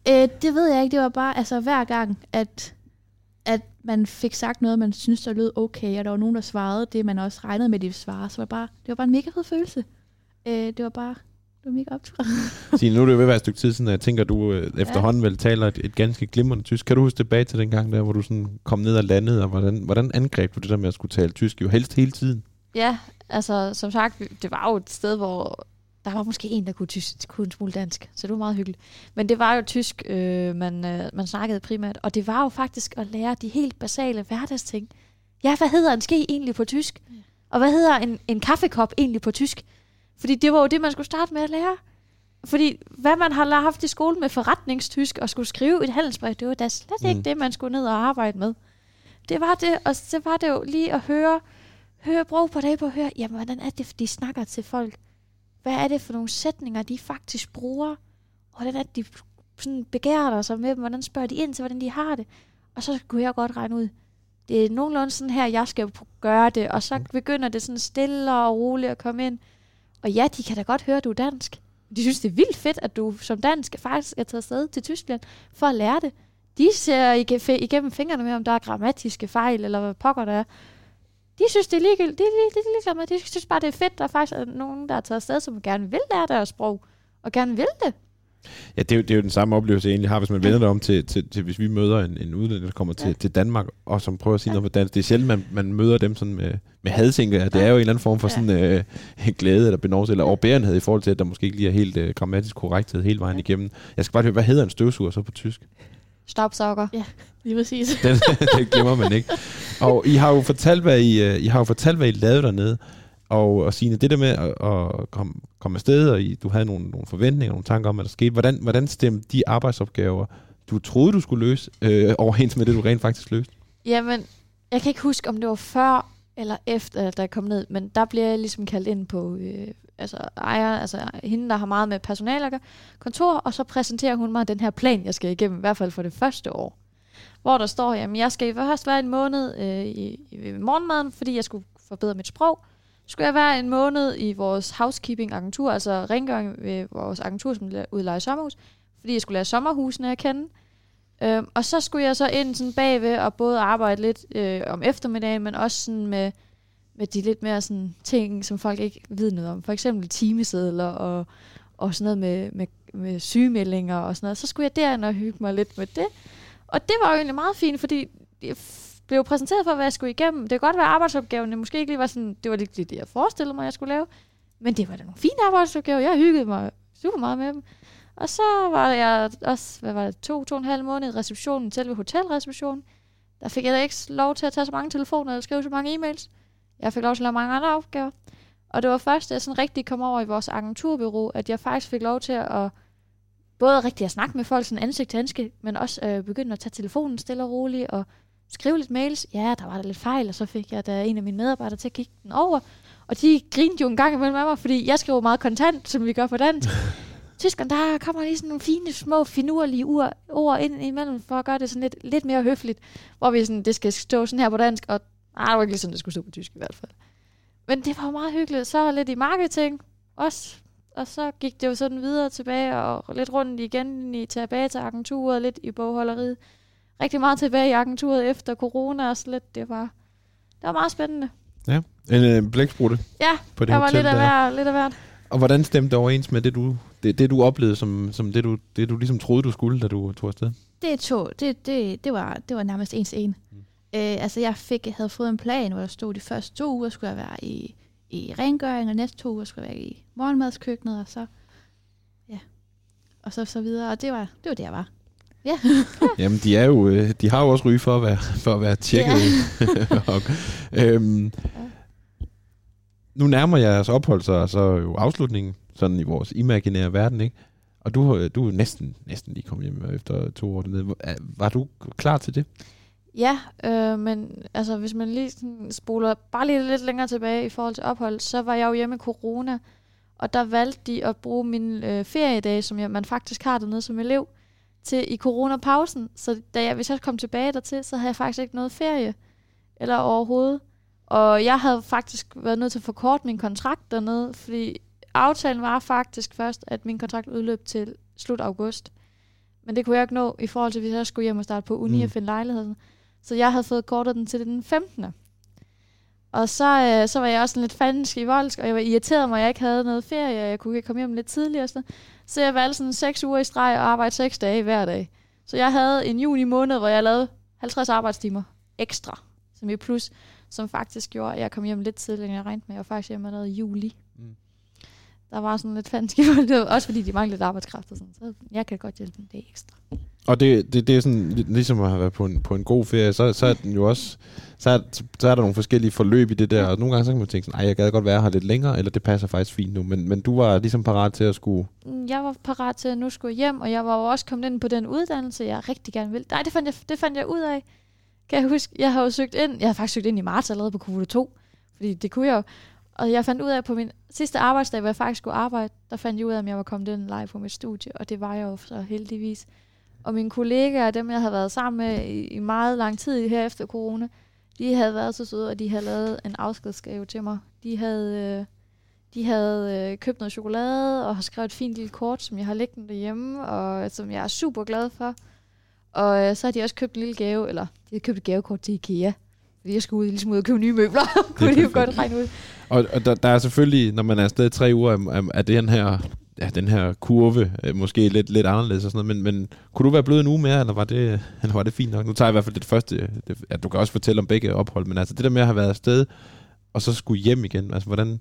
Ja, øh, det ved jeg ikke. Det var bare, altså hver gang, at, at man fik sagt noget, man synes der lød okay, og der var nogen, der svarede det, man også regnede med, de ville svare, så var det bare, det var bare en mega fed følelse. Øh, det var bare, det var mega optur. Signe, nu er det jo ved at være et stykke tid siden, jeg tænker, at du øh, efterhånden vel taler et, et ganske glimrende tysk. Kan du huske tilbage til den gang der, hvor du sådan kom ned og landede, og hvordan, hvordan angreb du det der med at skulle tale tysk? Jo helst hele tiden. Ja, altså som sagt, det var jo et sted, hvor der var måske en, der kunne, tysk, kunne en smule dansk, så det var meget hyggeligt. Men det var jo tysk, øh, man, øh, man snakkede primært, og det var jo faktisk at lære de helt basale hverdagsting. Ja, hvad hedder en ske egentlig på tysk? Og hvad hedder en, en kaffekop egentlig på tysk? Fordi det var jo det, man skulle starte med at lære. Fordi hvad man har haft i skole med forretningstysk og skulle skrive et handelsbrev, det var da slet Mm. ikke det, man skulle ned og arbejde med. Det var det, og så var det jo lige at høre, høre brug på det på at høre, jamen hvordan er det, de snakker til folk? Hvad er det for nogle sætninger, de faktisk bruger? Og hvordan er det, de sådan begærer sig med dem? Hvordan spørger de ind til, hvordan de har det? Og så kunne jeg godt regne ud, det er nogenlunde sådan her, jeg skal gøre det. Og så begynder det sådan stille og roligt at komme ind. Og ja, de kan da godt høre, at du er dansk. De synes, det er vildt fedt, at du som dansk faktisk er taget afsted til Tyskland for at lære det. De ser igennem fingrene med, om der er grammatiske fejl, eller hvad pokker der er. De synes, det er ligegyldigt. De, de, de, de, de, de synes bare, det er fedt, der faktisk er nogen, der er taget afsted, som gerne vil lære deres sprog, og gerne vil det. Ja, det er, jo, det er jo den samme oplevelse, jeg egentlig har, hvis man vender det om til, til, til hvis vi møder en, en udlænding, der kommer til, Ja. til Danmark, og som prøver at sige Ja. noget på dansk. Det er sjældent, man, man møder dem sådan med, med hadtænker. Det er jo en eller anden form for Ja. sådan øh, [LAUGHS] glæde eller benovelse, eller overbærenhed i forhold til, at der måske ikke lige er helt øh, grammatisk korrekthed hele vejen Ja. igennem. Jeg skal bare høre, hvad hedder en støvsuger så på tysk? Stopsauger. Lige præcis. Den, [LAUGHS] det glemmer man ikke. Og I har jo fortalt, hvad I, øh, I har jo fortalt, hvad I lavede dernede. Og, og Signe, det der med at, at komme, komme afsted, og I, du havde nogle, nogle forventninger, nogle tanker om, hvad der skete. Hvordan, hvordan stemte de arbejdsopgaver, du troede, du skulle løse, øh, overens med det, du rent faktisk løste? Jamen, jeg kan ikke huske, om det var før eller efter, da jeg kom ned, men der bliver jeg ligesom kaldt ind på, øh, altså ejer, altså hende, der har meget med personal at gøre, kontor, og så præsenterer hun mig den her plan, jeg skal igennem, i hvert fald for det første år. Hvor der står, jamen jeg skal i først være en måned øh, i, i morgenmaden, fordi jeg skulle forbedre mit sprog. Skulle jeg være en måned i vores housekeeping-agentur, altså rengøring ved vores agentur, som udlejer sommerhus, fordi jeg skulle lære sommerhusene at kende. Øhm, og så skulle jeg så ind sådan bagved og både arbejde lidt øh, om eftermiddagen, men også sådan med, med de lidt mere sådan ting, som folk ikke ved noget om. For eksempel timesedler og, og sådan noget med, med, med sygemeldinger og sådan noget. Så skulle jeg derind og hygge mig lidt med det. Og det var jo egentlig meget fint, fordi blev præsenteret for, hvad jeg skulle igennem. Det kan godt være, at arbejdsopgaverne måske ikke lige var sådan, det var ikke det, jeg forestillede mig, jeg skulle lave. Men det var da nogle fine arbejdsopgaver. Jeg hyggede mig super meget med dem. Og så var jeg også, hvad var det, to, to og en halv måned i receptionen, selve hotelreceptionen. Der fik jeg da ikke lov til at tage så mange telefoner eller skrive så mange e-mails. Jeg fik lov til at lave mange andre opgaver. Og det var først, da jeg sådan rigtig kom over i vores agenturbureau, at jeg faktisk fik lov til at både rigtig at snakke med folk sådan ansigt til ansigt, men også øh, begynde at tage telefonen stille og roligt og skrive lidt mails. Ja, der var der lidt fejl, og så fik jeg da en af mine medarbejdere til at kigge den over. Og de grinede jo en gang imellem med mig, fordi jeg skriver meget kontant, som vi gør på dansk. [LAUGHS] Tyskerne, der kommer lige sådan nogle fine, små, finurlige ord, ord ind imellem, for at gøre det sådan lidt, lidt mere høfligt. Hvor vi sådan, det skal stå sådan her på dansk, og nej, det var ikke lige sådan, det skulle stå på tysk i hvert fald. Men det var meget hyggeligt. Så lidt i marketing også. Og så gik det jo sådan videre tilbage, og lidt rundt igen i, tilbage til agenturet, lidt i bogholderiet. Rigtig meget tilbage i agenturet efter corona og så lidt. Det var, det var meget spændende. Ja, en øh, blæksprutte. Ja, på det jeg var hotel, lidt af, der. hver, lidt af hvert. Og hvordan stemte det overens med det, du, det, det, du oplevede, som, som det, du, det, du ligesom troede, du skulle, da du tog afsted? Det, tog, det, det, det, var, det var nærmest ens en. Mm. Øh, altså jeg fik, havde fået en plan, hvor der stod, de første to uger skulle jeg være i, i rengøring, og næste to uger skulle jeg være i morgenmadskøkkenet, og så, ja, og så, så videre. Og det var, det var det, jeg var. Ja. [LAUGHS] Jamen, de, er jo, øh, de har jo også ryge for at være, for at være tjekket. Ja. [LAUGHS] øhm, nu nærmer jeres ophold sig så jo afslutningen, sådan i vores imaginære verden, ikke? Og du, du er næsten, næsten lige kommet hjem efter to år dernede. Var du klar til det? Ja, øh, men altså, hvis man lige sådan spoler bare lige lidt længere tilbage i forhold til ophold, så var jeg jo hjemme i corona, og der valgte de at bruge min øh, feriedag, som jeg, man faktisk har dernede som elev, til i coronapausen. Så da jeg, hvis jeg kom tilbage dertil, så havde jeg faktisk ikke noget ferie, eller overhovedet. Og jeg havde faktisk været nødt til at forkorte min kontrakt dernede, fordi aftalen var faktisk først, at min kontrakt udløb til slut august. Men det kunne jeg ikke nå i forhold til, hvis jeg skulle hjem og starte på uni mm. og finde lejligheden. Så jeg havde fået kortet den til den 15. Og så, øh, så var jeg også sådan lidt fansk i voldsk, og jeg var irriteret mig, at jeg ikke havde noget ferie, og jeg kunne ikke komme hjem lidt tidligere. Så, så jeg valgte sådan seks uger i streg og arbejde seks dage hver dag. Så jeg havde en juni måned, hvor jeg lavede 50 arbejdstimer ekstra, som i plus, som faktisk gjorde, at jeg kom hjem lidt tidligere, end jeg regnede med. Jeg var faktisk hjemme allerede i juli. Mm. Der var sådan lidt fansk i også fordi de manglede arbejdskraft og sådan. Så jeg kan godt hjælpe en dag ekstra. Og det, det, det er sådan, ligesom at have været på en, på en god ferie, så, så er den jo også, så er, så er der nogle forskellige forløb i det der, og nogle gange så kan man tænke sådan, jeg gad godt være her lidt længere, eller det passer faktisk fint nu, men, men du var ligesom parat til at skulle... Jeg var parat til at nu skulle hjem, og jeg var jo også kommet ind på den uddannelse, jeg rigtig gerne ville. Nej, det fandt jeg, det fandt jeg ud af. Kan jeg huske, jeg har jo søgt ind, jeg har faktisk søgt ind i marts allerede på kvote 2, fordi det kunne jeg jo. Og jeg fandt ud af på min sidste arbejdsdag, hvor jeg faktisk skulle arbejde, der fandt jeg ud af, om jeg var kommet ind live på mit studie, og det var jeg jo så heldigvis. Og mine kollegaer, dem jeg havde været sammen med i, i meget lang tid her efter corona, de havde været så søde, og de havde lavet en afskedsgave til mig. De havde, øh, de havde øh, købt noget chokolade og har skrevet et fint lille kort, som jeg har liggende derhjemme, og som jeg er super glad for. Og øh, så har de også købt en lille gave, eller de har købt et gavekort til IKEA. Jeg skulle ud, ligesom ud og købe nye møbler, [LAUGHS] kunne de jo godt regne ud. Og, og der, der er selvfølgelig, når man er afsted tre uger, er, er den her ja, den her kurve øh, måske lidt, lidt anderledes og sådan noget, men, men kunne du være blevet en uge mere, eller var det, [LAUGHS] eller var det fint nok? Nu tager jeg i hvert fald det første, det, ja, du kan også fortælle om begge ophold, men altså det der med at have været afsted, og så skulle hjem igen, altså hvordan,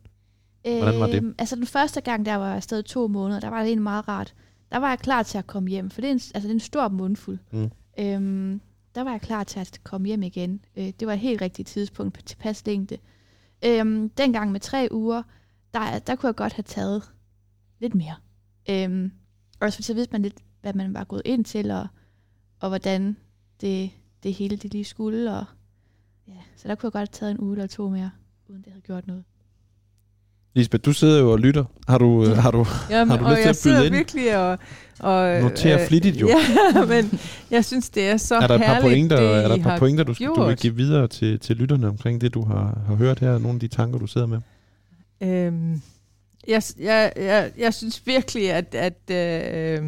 øh, hvordan var det? Øhm, altså den første gang, der var jeg afsted to måneder, der var det egentlig meget rart. Der var jeg klar til at komme hjem, for det er en, altså, det er en stor mundfuld. Mm. Øhm, der var jeg klar til at komme hjem igen. Øh, det var et helt rigtigt tidspunkt til pas længde. Øhm, dengang med tre uger, der, der kunne jeg godt have taget lidt mere. Øhm, fordi så vidste man lidt, hvad man var gået ind til, og, og hvordan det, det hele det lige skulle. Og, ja, så der kunne jeg godt have taget en uge eller to mere, uden det havde gjort noget. Lisbeth, du sidder jo og lytter. Har du, øh, har du Jamen, Har du lyst til jeg at byde sidder ind? virkelig og... og Noterer flittigt jo. [LAUGHS] Ja, men jeg synes, det er så er der et par pointer, det, er der et par pointer du, skal, du vil gjort. give videre til, til lytterne omkring det, du har, har hørt her? Nogle af de tanker, du sidder med? Øhm, jeg, jeg, jeg, jeg synes virkelig, at, at øh,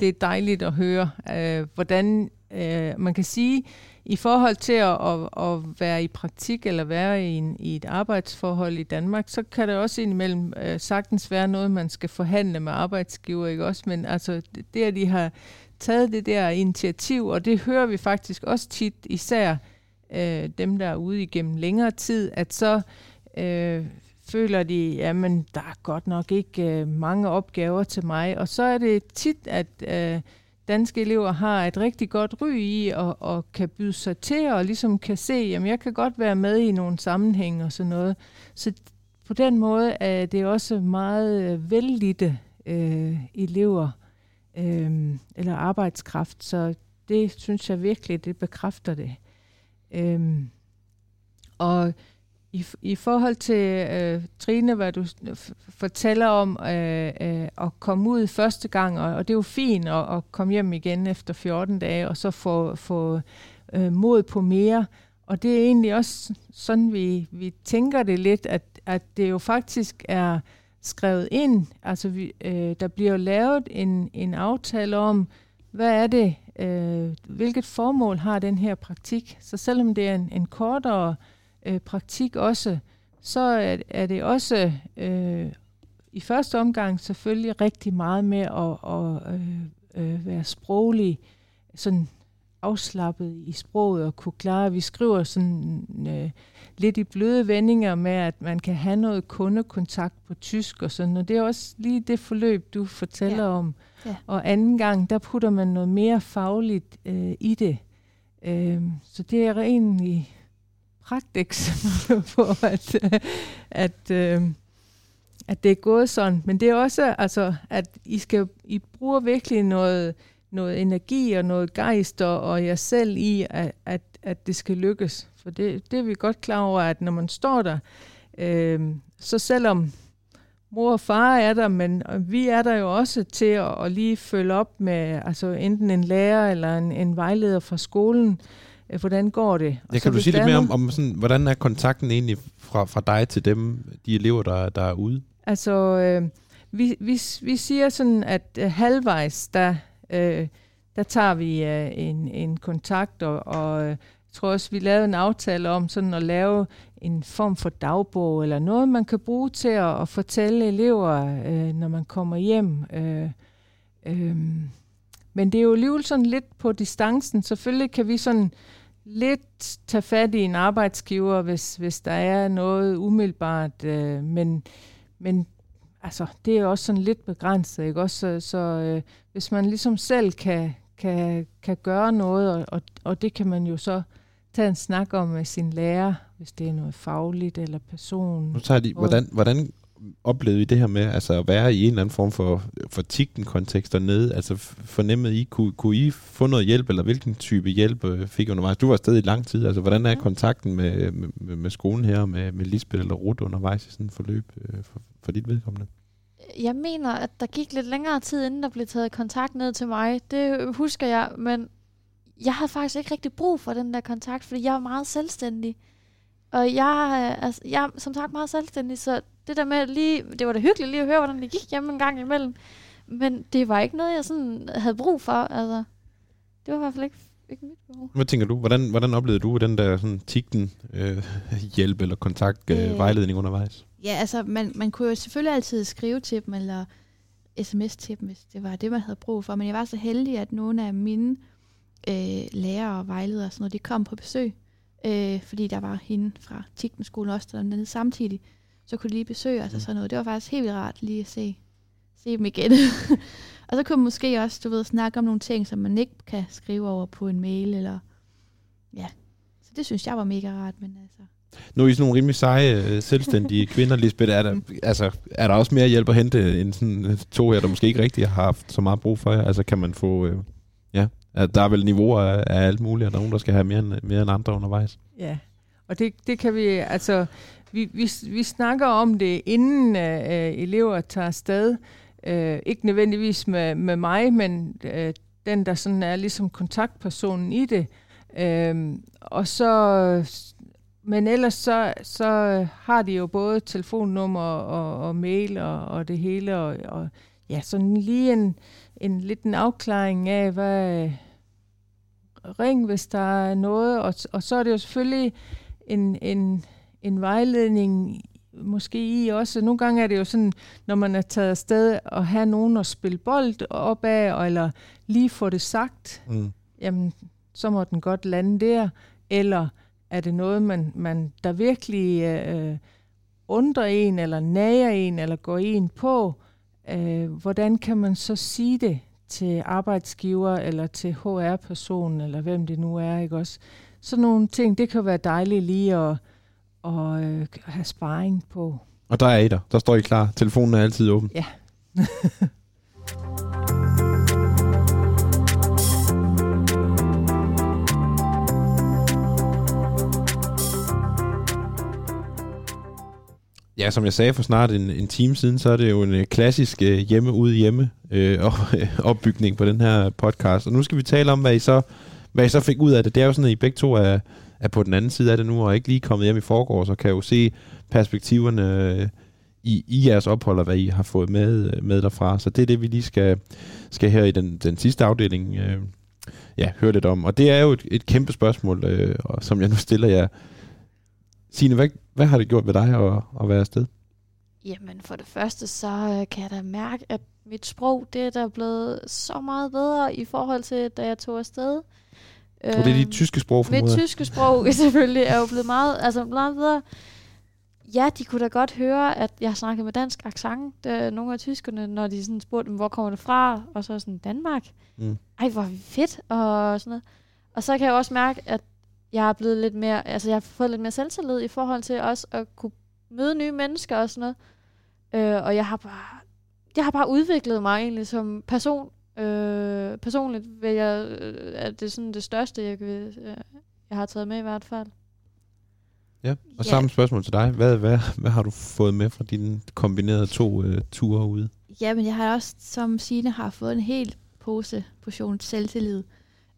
det er dejligt at høre, øh, hvordan øh, man kan sige, i forhold til at, at, at være i praktik eller være i, en, i et arbejdsforhold i Danmark, så kan det også indimellem øh, sagtens være noget, man skal forhandle med arbejdsgiver, ikke også? Men altså, det, at de har taget det der initiativ, og det hører vi faktisk også tit, især øh, dem, der er ude igennem længere tid, at så øh, føler de, jamen, der er godt nok ikke øh, mange opgaver til mig. Og så er det tit, at øh, danske elever har et rigtig godt ry i og, og kan byde sig til og ligesom kan se, jamen jeg kan godt være med i nogle sammenhæng og sådan noget. Så på den måde er det også meget øh, vellidte øh, elever øh, eller arbejdskraft, så det synes jeg virkelig, det bekræfter det. Øh, og i, I forhold til, øh, Trine, hvad du fortæller om øh, øh, at komme ud første gang, og, og det er jo fint at, at komme hjem igen efter 14 dage, og så få, få øh, mod på mere. Og det er egentlig også sådan, vi, vi tænker det lidt, at, at det jo faktisk er skrevet ind. Altså, vi, øh, der bliver jo lavet en, en aftale om, hvad er det, øh, hvilket formål har den her praktik. Så selvom det er en, en kortere øh, praktik også, så er, er det også øh, i første omgang selvfølgelig rigtig meget med at, at øh, øh, være sproglig, sådan afslappet i sproget og kunne klare. Vi skriver sådan øh, lidt i bløde vendinger med, at man kan have noget kundekontakt på tysk og sådan, og det er også lige det forløb, du fortæller Ja. om. Ja. Og anden gang, der putter man noget mere fagligt øh, i det. Øh, så det er egentlig pragteksempel [LAUGHS] på, at, at, øh, at det er gået sådan. Men det er også, altså, at I, skal, I bruger virkelig noget, noget energi og noget gejst og, og jer selv i, at, at, at det skal lykkes. For det, det er vi godt klar over, at når man står der, øh, så selvom mor og far er der, men vi er der jo også til at, at lige følge op med altså enten en lærer eller en, en vejleder fra skolen. Øh, Hvordan går det? Og Ja, kan du sige lidt er mere om, om sådan, hvordan er kontakten egentlig fra, fra dig til dem, de elever, der, der er ude? Altså, øh, vi, vi, vi siger sådan, at øh, halvvejs, der, øh, der tager vi øh, en, en kontakt, og, og øh, jeg tror også, vi lavede en aftale om sådan at lave en form for dagbog, eller noget, man kan bruge til at, at fortælle elever, øh, når man kommer hjem. Øh, øh, men det er jo alligevel sådan lidt på distancen. Selvfølgelig kan vi sådan lidt tage fat i en arbejdsgiver, hvis, hvis der er noget umiddelbart, øh, men, men altså, det er også sådan lidt begrænset, ikke også? Så, så øh, hvis man ligesom selv kan, kan, kan gøre noget, og, og, og det kan man jo så tage en snak om med sin lærer, hvis det er noget fagligt eller person. Nu tager lige, hvordan, hvordan oplevede I det her med altså at være i en eller anden form for, for tigten-kontekst dernede? Altså fornemmede I, kunne, kunne I få noget hjælp, eller hvilken type hjælp øh, fik I undervejs? Du var afsted i lang tid, altså hvordan er kontakten med, med, med skolen her, med, med Lisbeth eller Ruth undervejs i sådan et forløb øh, for, for dit vedkommende? Jeg mener, at der gik lidt længere tid, inden der blev taget kontakt ned til mig. Det husker jeg, men jeg havde faktisk ikke rigtig brug for den der kontakt, fordi jeg er meget selvstændig. Og jeg, er- altså, jeg er som sagt meget selvstændig, så det der med lige, det var da hyggeligt lige at høre, hvordan det gik hjemme en gang imellem. Men det var ikke noget, jeg sådan havde brug for. Altså, det var i hvert fald ikke, ikke mit behov. Hvad tænker du? Hvordan, hvordan oplevede du den der sådan tigten øh, hjælp eller kontakt, øh, Øh. vejledning undervejs? Ja, altså, man, man kunne jo selvfølgelig altid skrive til dem, eller sms til dem, hvis det var det, man havde brug for. Men jeg var så heldig, at nogle af mine øh, lærere og vejledere, og sådan noget, de kom på besøg. Øh, fordi der var hende fra Tigtenskolen også dernede samtidig. Så kunne de lige besøge os og sådan noget. Det var faktisk helt vildt rart lige at se, se dem igen. [LAUGHS] og så kunne man måske også, du ved, snakke om nogle ting, som man ikke kan skrive over på en mail, eller ja. Så det synes jeg var mega rart, men altså... Nu er I sådan nogle rimelig seje, øh, selvstændige [LAUGHS] kvinder, Lisbeth. Er der, altså, er der også mere hjælp at hente end sådan øh, to her, der måske ikke rigtig har haft så meget brug for jer? Altså kan man få... Øh, ja, at der er vel niveauer af, af alt muligt, og der er nogen, der skal have mere end, mere end andre undervejs. Ja, Og det, det kan vi, altså, vi, vi, vi snakker om det, inden øh, øh, elever tager afsted. Øh, ikke nødvendigvis med, med mig, men øh, den, der sådan er ligesom kontaktpersonen i det. Øh, og så, men ellers så, så har de jo både telefonnummer og, og mail og, og det hele, og, og ja, sådan lige en, en lidt en afklaring af, hvad ring, hvis der er noget, og, og så er det jo selvfølgelig en, en, en vejledning måske i også. Nogle gange er det jo sådan, når man er taget afsted og have nogen at spille bold op af, eller lige få det sagt, mm. jamen, så må den godt lande der. Eller er det noget, man, man der virkelig øh, undrer en, eller nager en, eller går en på? Øh, hvordan kan man så sige det til arbejdsgiver, eller til HR-personen, eller hvem det nu er, ikke også? Sådan nogle ting, det kan være dejligt lige at, at øh, have sparring på. Og der er I der. Der står I klar. Telefonen er altid åben. Ja. [LAUGHS] Ja, som jeg sagde for snart en, en time siden, så er det jo en øh, klassisk øh, hjemme ude hjemme øh, [LAUGHS] op, opbygning på den her podcast. Og nu skal vi tale om, hvad I så, hvad I så fik ud af det. Det er jo sådan, at I begge to er, er på den anden side af det nu, og ikke lige kommet hjem i forgårs, så kan jo se perspektiverne øh, i, i jeres ophold, og hvad I har fået med, øh, med derfra. Så det er det, vi lige skal, skal her i den, den sidste afdeling øh, ja, høre lidt om. Og det er jo et, et kæmpe spørgsmål, øh, og som jeg nu stiller jer. Signe, hvad, hvad har det gjort ved dig at, at være afsted? Jamen for det første, så øh, kan jeg da mærke, at mit sprog, det er da blevet så meget bedre i forhold til, da jeg tog afsted. Og det er dit øhm, tyske sprog, Mit tyske sprog [LAUGHS] selvfølgelig er jo blevet meget, altså meget bedre. Ja, de kunne da godt høre, at jeg snakkede med dansk accent. Nogle af tyskerne, når de sådan spurgte dem, hvor kommer det fra? Og så sådan, Danmark. Mm. Ej, hvor fedt, og sådan noget. Og så kan jeg også mærke, at jeg er blevet lidt mere, altså jeg har fået lidt mere selvtillid i forhold til også at kunne møde nye mennesker og sådan noget. Øh, og jeg har bare, jeg har bare udviklet mig egentlig som person. Øh, personligt vil jeg, øh, at det er sådan det største, jeg, vil, øh, jeg har taget med i hvert fald. Ja, og ja. samme spørgsmål til dig. Hvad, hvad, hvad har du fået med fra dine kombinerede to øh, ture ude? Ja, men jeg har også, som Signe har fået en hel pose portion selvtillid.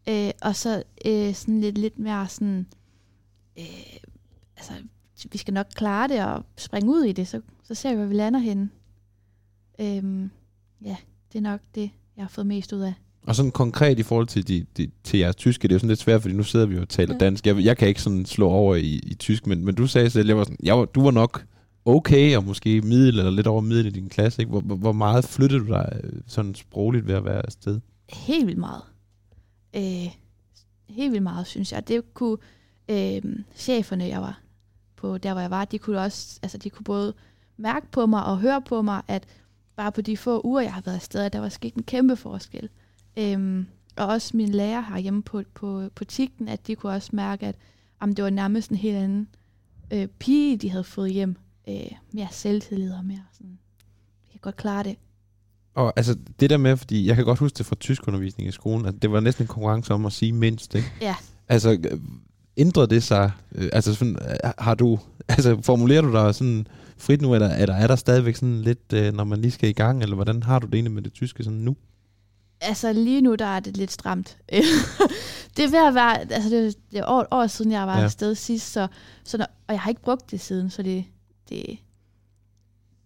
Øh, og så øh, sådan lidt, lidt mere sådan, øh, altså, vi skal nok klare det og springe ud i det, så, så ser vi, hvor vi lander henne. Øh, ja, det er nok det, jeg har fået mest ud af. Og sådan konkret i forhold til, de, de, til jeres tyske, det er jo sådan lidt svært, fordi nu sidder vi jo og taler ja. dansk. Jeg, jeg kan ikke sådan slå over i, i tysk, men, men du sagde selv, jeg var sådan, jeg var, du var nok okay, og måske middel eller lidt over middel i din klasse. Ikke? Hvor, hvor meget flyttede du dig øh, sådan sprogligt ved at være afsted? Helt vildt meget øh, helt vildt meget, synes jeg. Det kunne øh, cheferne, jeg var på, der hvor jeg var, de kunne også, altså de kunne både mærke på mig og høre på mig, at bare på de få uger, jeg har været afsted, der var sket en kæmpe forskel. Øh, og også min lærer her hjemme på, på, på TIGten, at de kunne også mærke, at om det var nærmest en helt anden øh, pige, de havde fået hjem. Øh, mere selvtillid og mere sådan, jeg kan godt klare det. Og altså det der med, fordi jeg kan godt huske det fra tyskundervisning i skolen, at det var næsten en konkurrence om at sige mindst, ikke? Ja. Altså ændrer det sig? Øh, altså sådan, øh, har du, [LAUGHS] altså formulerer du dig sådan frit nu, eller, eller er der stadigvæk sådan lidt, øh, når man lige skal i gang, eller hvordan har du det egentlig med det tyske sådan nu? Altså lige nu, der er det lidt stramt. [LAUGHS] det er ved at være, altså det, det er år, år siden, jeg var ja. afsted sidst, så, så når, og jeg har ikke brugt det siden, så det, det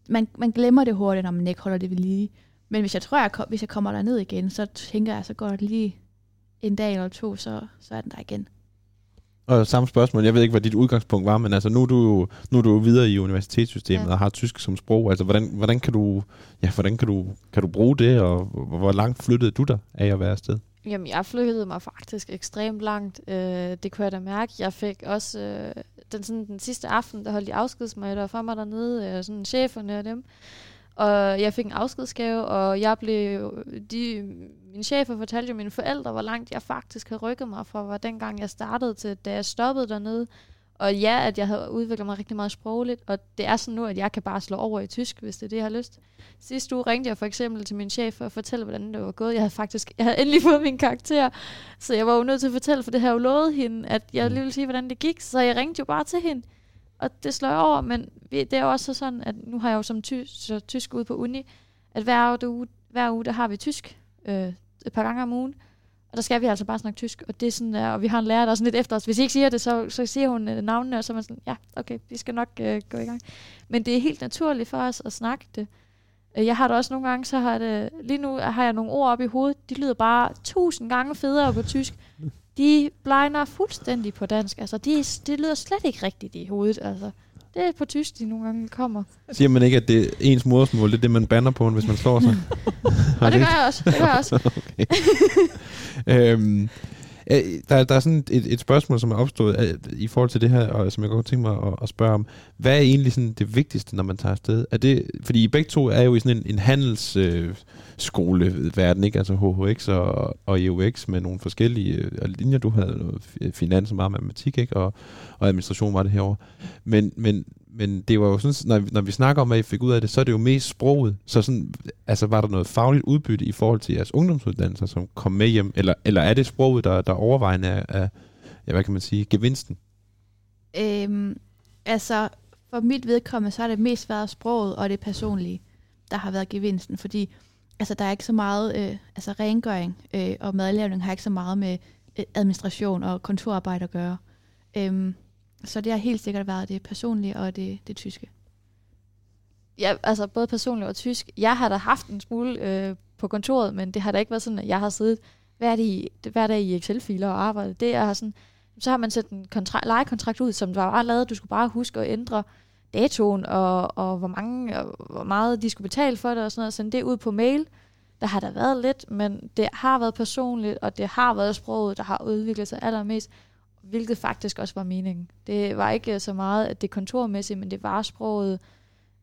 man, man glemmer det hurtigt, når man ikke holder det ved lige. Men hvis jeg tror, jeg, hvis jeg kommer der ned igen, så tænker jeg, så går det lige en dag eller to, så, så er den der igen. Og samme spørgsmål, jeg ved ikke, hvad dit udgangspunkt var, men altså nu er du jo, nu er du jo videre i universitetssystemet ja. og har tysk som sprog. Altså hvordan, hvordan, kan du, ja, hvordan kan, du, kan du bruge det, og hvor langt flyttede du dig af at være afsted? Jamen, jeg flyttede mig faktisk ekstremt langt. Øh, det kunne jeg da mærke. Jeg fik også øh, den, sådan, den sidste aften, der holdt de afskedsmøder for mig dernede, øh, sådan cheferne og dem. Og jeg fik en afskedsgave, og jeg blev, de, min chefer fortalte jo mine forældre, hvor langt jeg faktisk havde rykket mig fra, hvor dengang jeg startede til, da jeg stoppede dernede. Og ja, at jeg havde udviklet mig rigtig meget sprogligt, og det er sådan nu, at jeg kan bare slå over i tysk, hvis det er det, jeg har lyst. Sidste uge ringte jeg for eksempel til min chef for at fortælle, hvordan det var gået. Jeg havde faktisk jeg havde endelig [LAUGHS] fået min karakter, så jeg var jo nødt til at fortælle, for det havde jo lovet hende, at jeg Mm. lige ville sige, hvordan det gik. Så jeg ringte jo bare til hende, og det slår jeg over. Men det er jo også sådan, at nu har jeg jo som ty- så tysk ude på uni, at hver uge, hver uge der har vi tysk øh, et par gange om ugen. Og der skal vi altså bare snakke tysk, og det er sådan, der, og vi har en lærer, der er sådan lidt efter os. Hvis I ikke siger det, så, så siger hun øh, navnene, og så er man sådan, ja, okay, vi skal nok øh, gå i gang. Men det er helt naturligt for os at snakke det. Øh, jeg har det også nogle gange, så har det, lige nu har jeg nogle ord op i hovedet, de lyder bare tusind gange federe på tysk. De blegner fuldstændig på dansk. Altså, de, det lyder slet ikke rigtigt i hovedet. Altså, det er på tysk, de nogle gange kommer. Siger man ikke, at det er ens modersmål, det er det, man banner på, hvis man slår sig? [LAUGHS] Og det gør jeg også. Det gør jeg også. [LAUGHS] øhm, øh, der, der er sådan et, et spørgsmål, som er opstået øh, i forhold til det her, og som jeg godt tænke mig at, at spørge om. Hvad er egentlig sådan det vigtigste, når man tager afsted? Er det, fordi I begge to er jo i sådan en, en handelsskoleverden, øh, ikke? Altså HHX og, og EUX med nogle forskellige øh, linjer. Du havde noget finans og meget matematik, ikke? Og, og administration var det herovre. Men, men, men det var jo sådan, når når vi snakker om, at I fik ud af det, så er det jo mest sproget. Så sådan, altså var der noget fagligt udbytte i forhold til jeres ungdomsuddannelser, som kom med hjem? Eller, eller er det sproget, der, der overvejende er, er, ja, hvad kan man sige, gevinsten? Øhm, altså, for mit vedkommende, så har det mest været sproget og det personlige, der har været gevinsten, fordi altså, der er ikke så meget, øh, altså rengøring øh, og madlavning har ikke så meget med øh, administration og kontorarbejde at gøre. Øhm, så det har helt sikkert været det personlige og det, det tyske. ja, altså både personligt og tysk. Jeg har da haft en smule øh, på kontoret, men det har da ikke været sådan, at jeg har siddet hver dag i, hver dag i Excel-filer og arbejdet. Det er sådan, så har man sat en kontra- lejekontrakt ud, som var bare lavet. Du skulle bare huske at ændre datoen, og, og hvor, mange, og hvor meget de skulle betale for det, og sådan noget. Sende det ud på mail. Der har der været lidt, men det har været personligt, og det har været sproget, der har udviklet sig allermest, hvilket faktisk også var meningen. Det var ikke så meget, at det kontormæssigt, men det var sproget,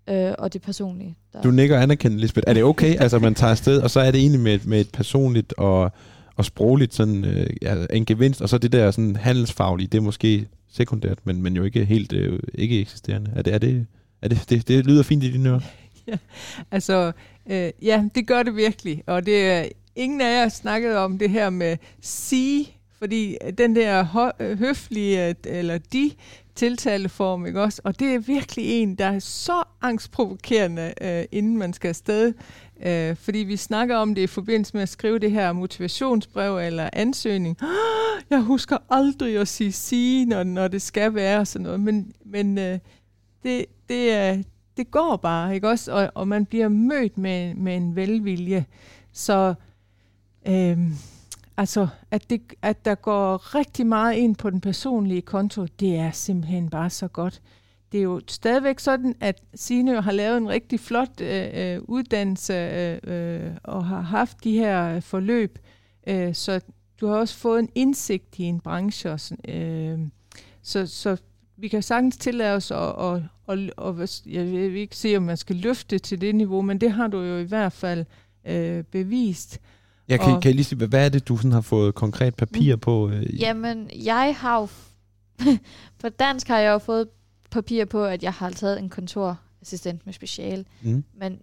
øh, og det personlige. Der. Du nikker anerkendt, Lisbeth. Er det okay, [LAUGHS] altså man tager afsted, og så er det egentlig med, et- med et personligt og, og sprogligt sådan, øh, en gevinst, og så det der sådan handelsfaglige, det er måske sekundært, men, men jo ikke helt øh, ikke eksisterende. Er det, er det, er det, det, det lyder fint i dine ører. [LAUGHS] Altså, øh, ja, det gør det virkelig. Og det er ingen af jer snakket om det her med sige, fordi øh, den der hø- øh, høflige, øh, eller de tiltaleform, ikke også? Og det er virkelig en, der er så angstprovokerende, øh, inden man skal afsted. Øh, fordi vi snakker om det i forbindelse med at skrive det her motivationsbrev eller ansøgning. [GASPS] Jeg husker aldrig at sige sige, når, når det skal være og sådan noget. Men, men øh, det, det, er, det går bare, ikke også? Og, og man bliver mødt med, med en velvilje. Så Øh, altså, at, det, at der går rigtig meget ind på den personlige konto, det er simpelthen bare så godt. Det er jo stadigvæk sådan, at Signe har lavet en rigtig flot øh, øh uddannelse øh, øh, og har haft de her øh, forløb. Øh, så du har også fået en indsigt i en branche. Og sådan, øh, så, så vi kan sagtens tillade os at, og, og, og, jeg vil ikke sige, om man skal løfte til det niveau, men det har du jo i hvert fald øh, bevist. Jeg kan, Og- kan jeg lige sige, hvad er det, du sådan har fået konkret papir på? Øh, i- Jamen, jeg har jo... [LAUGHS] på dansk har jeg jo fået papir på, at jeg har taget en kontorassistent med speciale. Mm. Men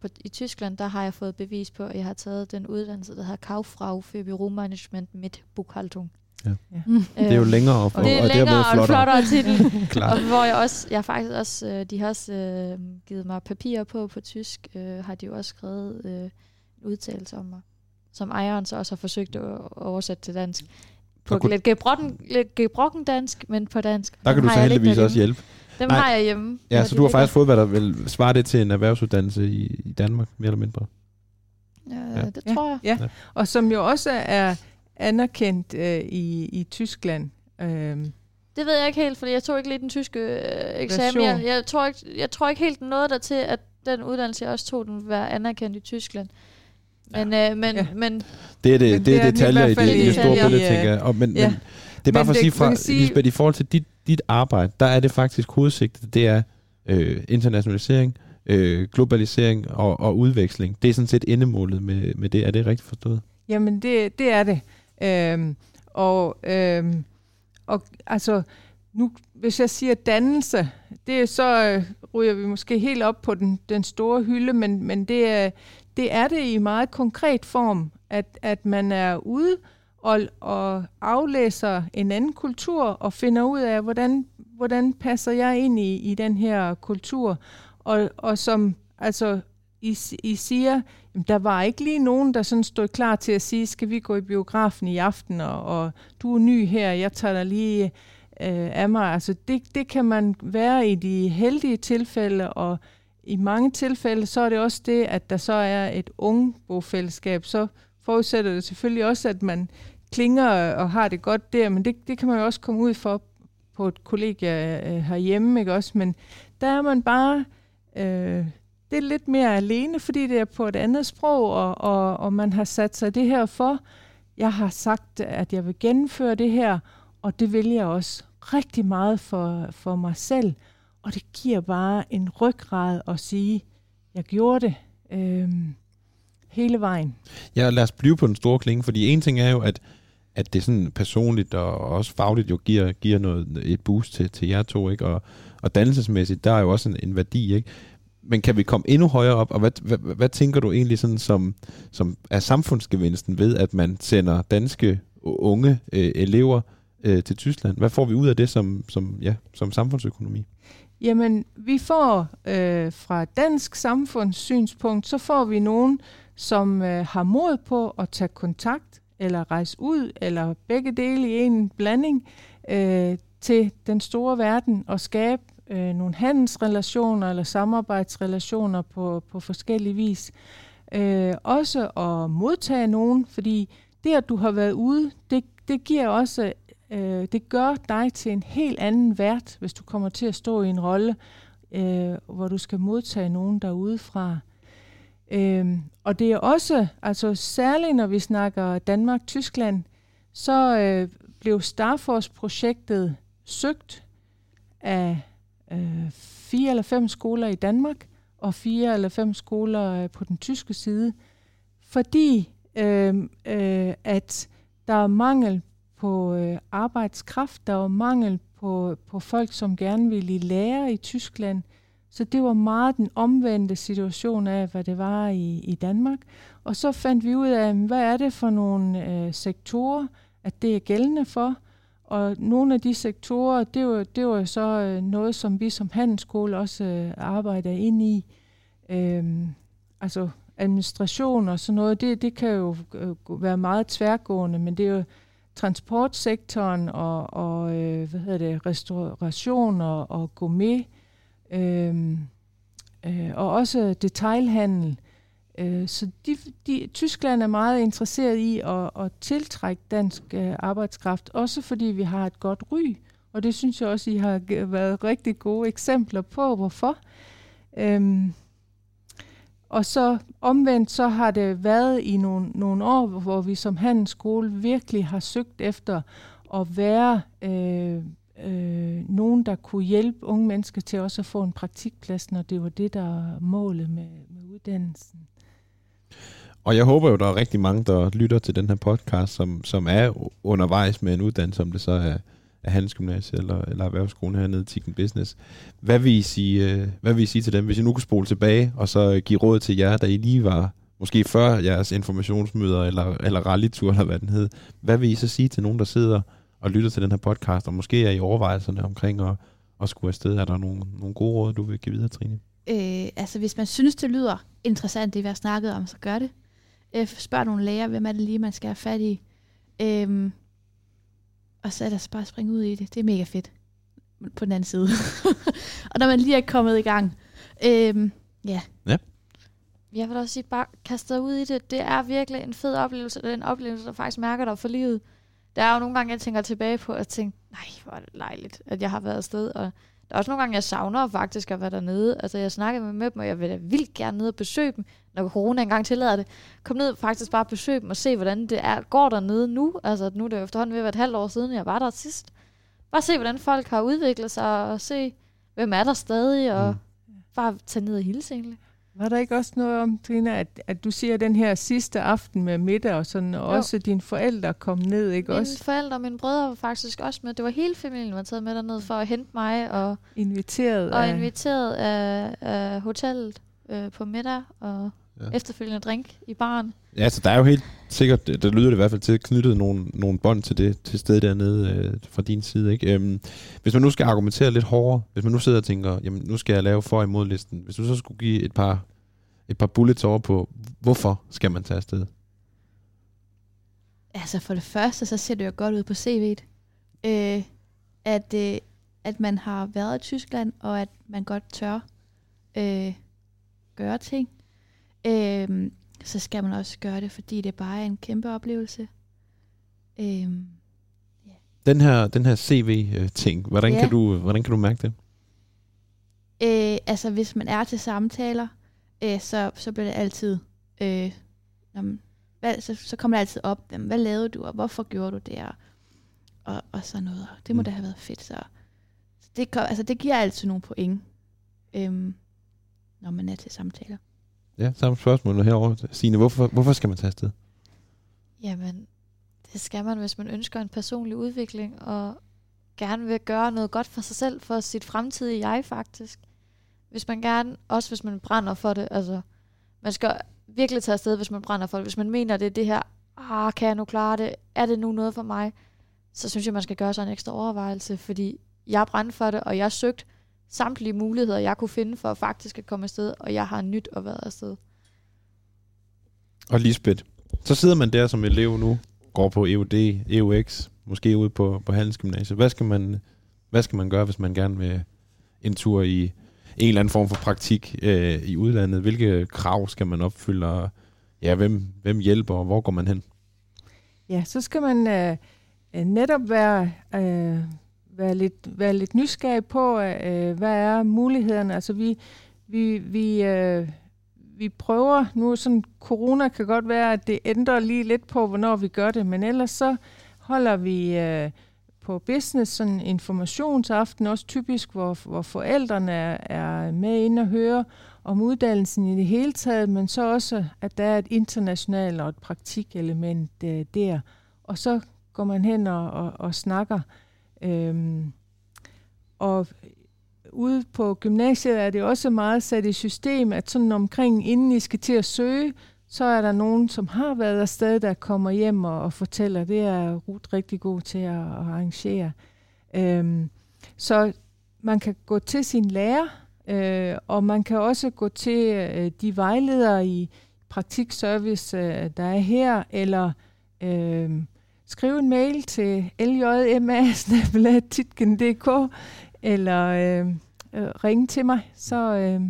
på, i Tyskland, der har jeg fået bevis på, at jeg har taget den uddannelse, der hedder Kauffrau für Büromanagement mit Buchhaltung. Ja. Ja. Det er jo længere og, det er og længere og en flottere. flottere titel. [LAUGHS] Og hvor jeg også, jeg har faktisk også, øh, de har også øh, givet mig papirer på på tysk, øh, har de jo også skrevet øh, en udtalelse om mig, som ejeren så også har forsøgt at oversætte til dansk. På Og kunne- lidt gebrokken, lidt gebrokken dansk, men på dansk. Der kan Dem du så heldigvis også hjælpe. Dem Nej. har jeg hjemme. Ja, så du har ligger. faktisk fået, hvad der vil svare det til en erhvervsuddannelse i, i Danmark, mere eller mindre. Ja, Ja. det tror jeg. Ja. Og som jo også er anerkendt øh, i, i Tyskland. Øhm, Det ved jeg ikke helt, fordi jeg tog ikke lige den tyske øh, eksamen. Jeg, jeg, tror ikke, jeg tror ikke helt noget der til, at den uddannelse, jeg også tog, den var anerkendt i Tyskland. Men, ja. øh, men, Ja. men Det er, det, Men det, det er er detaljer i det, i det store billede, tænker jeg. Og, men, Ja. men det er bare Men for at sige, man fra, sige- Lisbeth, i forhold til dit, dit arbejde, der er det faktisk hovedsigtet, det er øh, internationalisering, øh, globalisering og, og udveksling. Det er sådan set endemålet med, med det. Er det rigtigt forstået? Jamen, det, det er det. Øhm, og, øhm, og altså, nu, hvis jeg siger dannelse, det er så øh, ryger vi måske helt op på den, den store hylde, men, men det, er, det er det i meget konkret form, at, at man er ude og, og aflæser en anden kultur og finder ud af, hvordan, hvordan passer jeg ind i, i den her kultur. Og, og som altså, I, I siger, jamen, der var ikke lige nogen, der sådan stod klar til at sige, skal vi gå i biografen i aften, og, og du er ny her, jeg tager dig lige øh, af mig. Altså, det, det kan man være i de heldige tilfælde, og i mange tilfælde, så er det også det, at der så er et ungbofællesskab. Så forudsætter det selvfølgelig også, at man klinger og har det godt der, men det, det kan man jo også komme ud for på et kollegie øh, herhjemme, ikke også? Men der er man bare... Øh, det er lidt mere alene, fordi det er på et andet sprog, og, og, og man har sat sig det her for. Jeg har sagt, at jeg vil gennemføre det her, og det vil jeg også rigtig meget for, for mig selv. Og det giver bare en ryggrad at sige, jeg gjorde det øh, hele vejen. Ja, lad os blive på den store klinge, fordi en ting er jo, at, at det sådan personligt og også fagligt jo giver, giver noget, et boost til, til jer to, ikke? Og, og dannelsesmæssigt, der er jo også en, en værdi, ikke? Men kan vi komme endnu højere op, og hvad, hvad, hvad tænker du egentlig sådan som, som er samfundsgevinsten ved, at man sender danske unge øh, elever øh, til Tyskland? Hvad får vi ud af det som, som, ja, som samfundsøkonomi? Jamen, vi får øh, fra dansk samfundssynspunkt, så får vi nogen, som øh, har mod på at tage kontakt, eller rejse ud, eller begge dele i en blanding, øh, til den store verden og skabe øh, nogle handelsrelationer eller samarbejdsrelationer på, på forskellige vis. Øh, også at modtage nogen, fordi det, at du har været ude, det, det giver også øh, det gør dig til en helt anden vært, hvis du kommer til at stå i en rolle, øh, hvor du skal modtage nogen derudefra. Øh, og det er også, altså særligt når vi snakker Danmark-Tyskland, så øh, blev Starforce-projektet søgt af øh, fire eller fem skoler i Danmark og fire eller fem skoler øh, på den tyske side, fordi øh, øh, at der er mangel på øh, arbejdskraft, der var mangel på, på folk, som gerne ville lære i Tyskland. Så det var meget den omvendte situation af, hvad det var i, i Danmark. Og så fandt vi ud af, hvad er det for nogle øh, sektorer, at det er gældende for. Og nogle af de sektorer, det var, det var så øh, noget, som vi som handelsskole også øh, arbejder ind i. Øhm, altså administration og sådan noget, det, det kan jo øh, være meget tværgående, men det er jo transportsektoren og, og øh, hvad hedder det, restauration og, og gourmet, øh, øh, og også detailhandel. Øh, så de, de, Tyskland er meget interesseret i at, at tiltrække dansk øh, arbejdskraft, også fordi vi har et godt ry, og det synes jeg også, I har været rigtig gode eksempler på, hvorfor. Øh, og så omvendt, så har det været i nogle, nogle år, hvor vi som handelsskole virkelig har søgt efter at være øh, øh, nogen, der kunne hjælpe unge mennesker til også at få en praktikplads, når det var det, der var målet med, med uddannelsen. Og jeg håber jo, der er rigtig mange, der lytter til den her podcast, som, som er undervejs med en uddannelse, om det så er af Handelsgymnasiet eller, eller Erhvervsskolen hernede i Tikken Business. Hvad vil, I sige, øh, hvad vil I sige til dem, hvis I nu kunne spole tilbage, og så give råd til jer, da I lige var, måske før jeres informationsmøder, eller, eller rallytur, eller hvad den hed. Hvad vil I så sige til nogen, der sidder og lytter til den her podcast, og måske er i overvejelserne omkring at, at skulle afsted? Er der nogle, nogle gode råd, du vil give videre, Trine? Øh, altså, hvis man synes, det lyder interessant, det vi har snakket om, så gør det. Øh, spørg nogle læger, hvem er det lige, man skal have fat i. Øh, og så er der bare springe ud i det. Det er mega fedt. På den anden side. [LAUGHS] og når man lige er kommet i gang. Øhm, ja. Ja. Jeg vil også sige, bare kaste dig ud i det. Det er virkelig en fed oplevelse. Det er en oplevelse, der faktisk mærker dig for livet. Der er jo nogle gange, jeg tænker tilbage på, at tænke, nej, hvor er det lejligt, at jeg har været afsted. Og der er også nogle gange, jeg savner faktisk at være dernede. Altså, jeg snakker med dem, og jeg vil da vildt gerne ned og besøge dem, når corona engang tillader det. Kom ned faktisk bare besøge dem og se, hvordan det er, går dernede nu. Altså, nu er det jo efterhånden ved at være et halvt år siden, jeg var der sidst. Bare se, hvordan folk har udviklet sig, og se, hvem er der stadig, og mm. bare tage ned og hilse egentlig. Var der ikke også noget om, Trina, at, at du siger den her sidste aften med middag og sådan, og Jo. også dine forældre kom ned, ikke Mine også forældre og mine brødre var faktisk også med. Det var hele familien, var taget med derned for at hente mig og, inviteret og af... inviteret af, af hotellet øh, på middag og Ja. efterfølgende drink i baren. Ja, så der er jo helt sikkert, der lyder det i hvert fald til, knyttet nogle, nogle bånd til det til sted dernede øh, fra din side. Ikke? Øhm, hvis man nu skal argumentere lidt hårdere, hvis man nu sidder og tænker, jamen nu skal jeg lave for og imod listen. Hvis du så skulle give et par, et par bullets over på, hvorfor skal man tage afsted? Altså for det første, så ser det jo godt ud på CV'et, øh, at, øh, at man har været i Tyskland, og at man godt tør øh, gøre ting. Øh, så skal man også gøre det, fordi det bare er en kæmpe oplevelse. Øh, Den her, den her CV-ting, hvordan, Ja. kan du, hvordan kan du mærke det? øh, altså hvis man er til samtaler, øh, så, så bliver det altid, øh, man, hvad, så, så kommer det altid op, jamen, hvad lavede du, og hvorfor gjorde du det, og, og, og sådan noget. Og Det må Mm. mm. da have været fedt. Så, så det, kom, altså, det giver altid nogle point, øhm, når man er til samtaler. Ja, samme spørgsmål herovre. Signe, hvorfor, hvorfor skal man tage afsted? Jamen, det skal man, hvis man ønsker en personlig udvikling, og gerne vil gøre noget godt for sig selv, for sit fremtidige jeg faktisk. Hvis man gerne, også hvis man brænder for det, altså, man skal virkelig tage afsted, hvis man brænder for det. Hvis man mener, det er det her, ah, kan jeg nu klare det? Er det nu noget for mig? Så synes jeg, man skal gøre sig en ekstra overvejelse, fordi jeg brændte for det, og jeg søgte samtlige muligheder, jeg kunne finde for faktisk at komme afsted, og jeg har nyt at være afsted. Og Lisbeth, så sidder man der som elev nu, går på EUD, EUX, måske ude på, på Handelsgymnasiet. Hvad skal, man, hvad skal man gøre, hvis man gerne vil en tur i en eller anden form for praktik øh, i udlandet? Hvilke krav skal man opfylde, og ja, hvem, hvem hjælper, og hvor går man hen? Ja, så skal man øh, øh, netop være, øh, være, lidt, være lidt nysgerrig på, øh, hvad er mulighederne. Altså vi, vi, vi, øh, vi prøver, nu sådan, corona kan godt være, at det ændrer lige lidt på, hvornår vi gør det, men ellers så holder vi øh, på business sådan informationsaften, også typisk, hvor, hvor forældrene er, er med ind og høre om uddannelsen i det hele taget, men så også, at der er et internationalt og et praktikelement øh, der. Og så går man hen og, og, og snakker. Øhm, og ude på gymnasiet er det også meget sat i system, at sådan omkring, inden I skal til at søge, så er der nogen, som har været afsted, der kommer hjem og, og fortæller. Det er Ruth rigtig god til at, at arrangere. Øhm, så man kan gå til sin lærer, øh, og man kan også gå til øh, de vejledere i praktikservice, øh, der er her, eller øh, skrive en mail til ljma.titken.dk, eller øh, øh, ringe til mig, så, øh,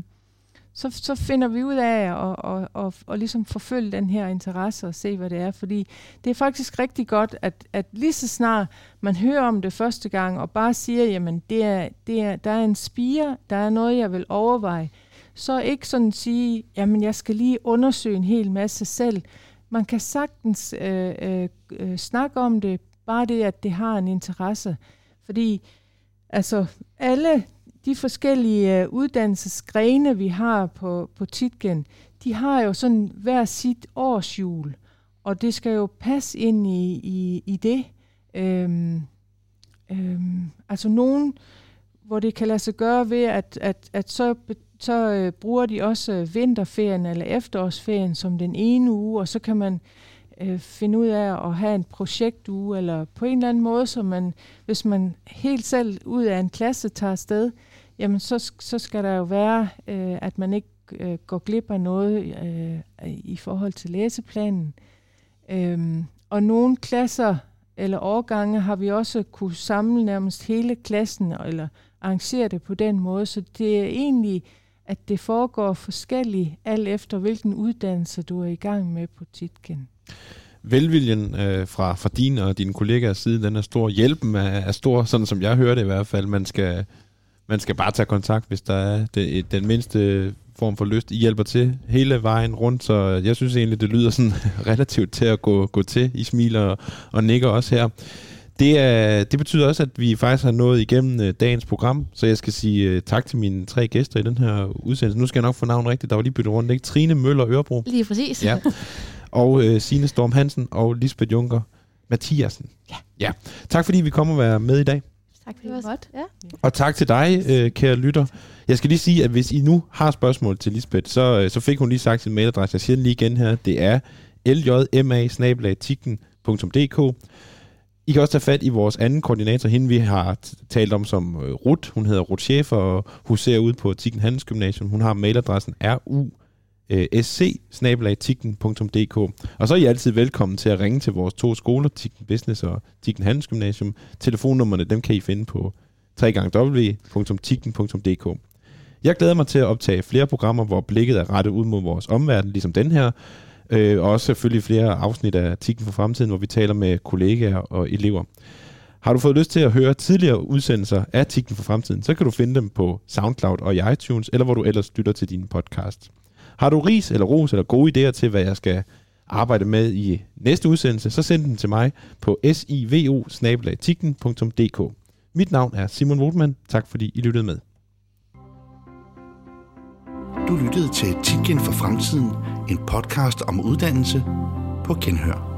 så, så finder vi ud af at og, og, og, og ligesom forfølge den her interesse og se, hvad det er. Fordi det er faktisk rigtig godt, at, at lige så snart man hører om det første gang, og bare siger, jamen det er, det er, der er en spire, der er noget, jeg vil overveje, så ikke sådan sige, jamen jeg skal lige undersøge en hel masse selv. Man kan sagtens øh, øh, øh, snakke om det, bare det, at det har en interesse. Fordi altså alle de forskellige øh, uddannelsesgrene, vi har på, på Titgen, de har jo sådan hver sit årsjul, og det skal jo passe ind i, i, i det. Øhm, øhm, altså nogen, hvor det kan lade sig gøre ved, at, at, at så, så øh, bruger de også øh, vinterferien eller efterårsferien som den ene uge, og så kan man øh, finde ud af at have en projektuge, eller på en eller anden måde, så man, hvis man helt selv ud af en klasse tager afsted, jamen så, så skal der jo være, øh, at man ikke øh, går glip af noget øh, i forhold til læseplanen. Øhm, og nogle klasser eller årgange har vi også kunne samle nærmest hele klassen, eller arrangere det på den måde, så det er egentlig, at det foregår forskelligt, alt efter hvilken uddannelse du er i gang med på Titken. Velviljen øh, fra, fra din og dine kollegaers side, den er stor. Hjælpen er, er stor, sådan som jeg hører det i hvert fald. Man skal, man skal bare tage kontakt, hvis der er det, den mindste form for lyst. I hjælper til hele vejen rundt, så jeg synes egentlig, det lyder sådan [LAUGHS] relativt til at gå, gå til. I smiler og, og nikker også her. Det, er, det betyder også, at vi faktisk har nået igennem øh, dagens program, så jeg skal sige øh, tak til mine tre gæster i den her udsendelse. Nu skal jeg nok få navnet rigtigt. Der var lige byttet rundt, ikke? Trine Møller Ørebro. Lige præcis. Ja. Og øh, Signe Storm Hansen og Lisbeth Junker Mathiasen. Ja. ja. Tak fordi vi kom og være med i dag. Tak Det var for det. Ja. Og tak til dig, øh, kære lytter. Jeg skal lige sige, at hvis I nu har spørgsmål til Lisbeth, så, øh, så fik hun lige sagt sin mailadresse. Jeg siger den lige igen her. Det er ljma i kan også tage fat i vores anden koordinator, hende vi har talt om som Rut. Ruth. Hun hedder Ruth Schäfer og huserer ud på Tikken Handelsgymnasium. Hun har mailadressen ru sc Og så er I altid velkommen til at ringe til vores to skoler, Tikken Business og Tikken Handelsgymnasium. Telefonnummerne, dem kan I finde på www.tikken.dk. Jeg glæder mig til at optage flere programmer, hvor blikket er rettet ud mod vores omverden, ligesom den her. Øh, og også selvfølgelig flere afsnit af Tikken for Fremtiden, hvor vi taler med kollegaer og elever. Har du fået lyst til at høre tidligere udsendelser af Tikken for Fremtiden, så kan du finde dem på SoundCloud og i iTunes, eller hvor du ellers lytter til din podcast. Har du ris eller ros eller gode idéer til, hvad jeg skal arbejde med i næste udsendelse, så send den til mig på sivo Mit navn er Simon Wotman. Tak fordi I lyttede med. Du lyttede til Tikken for Fremtiden, en podcast om uddannelse på Genhør.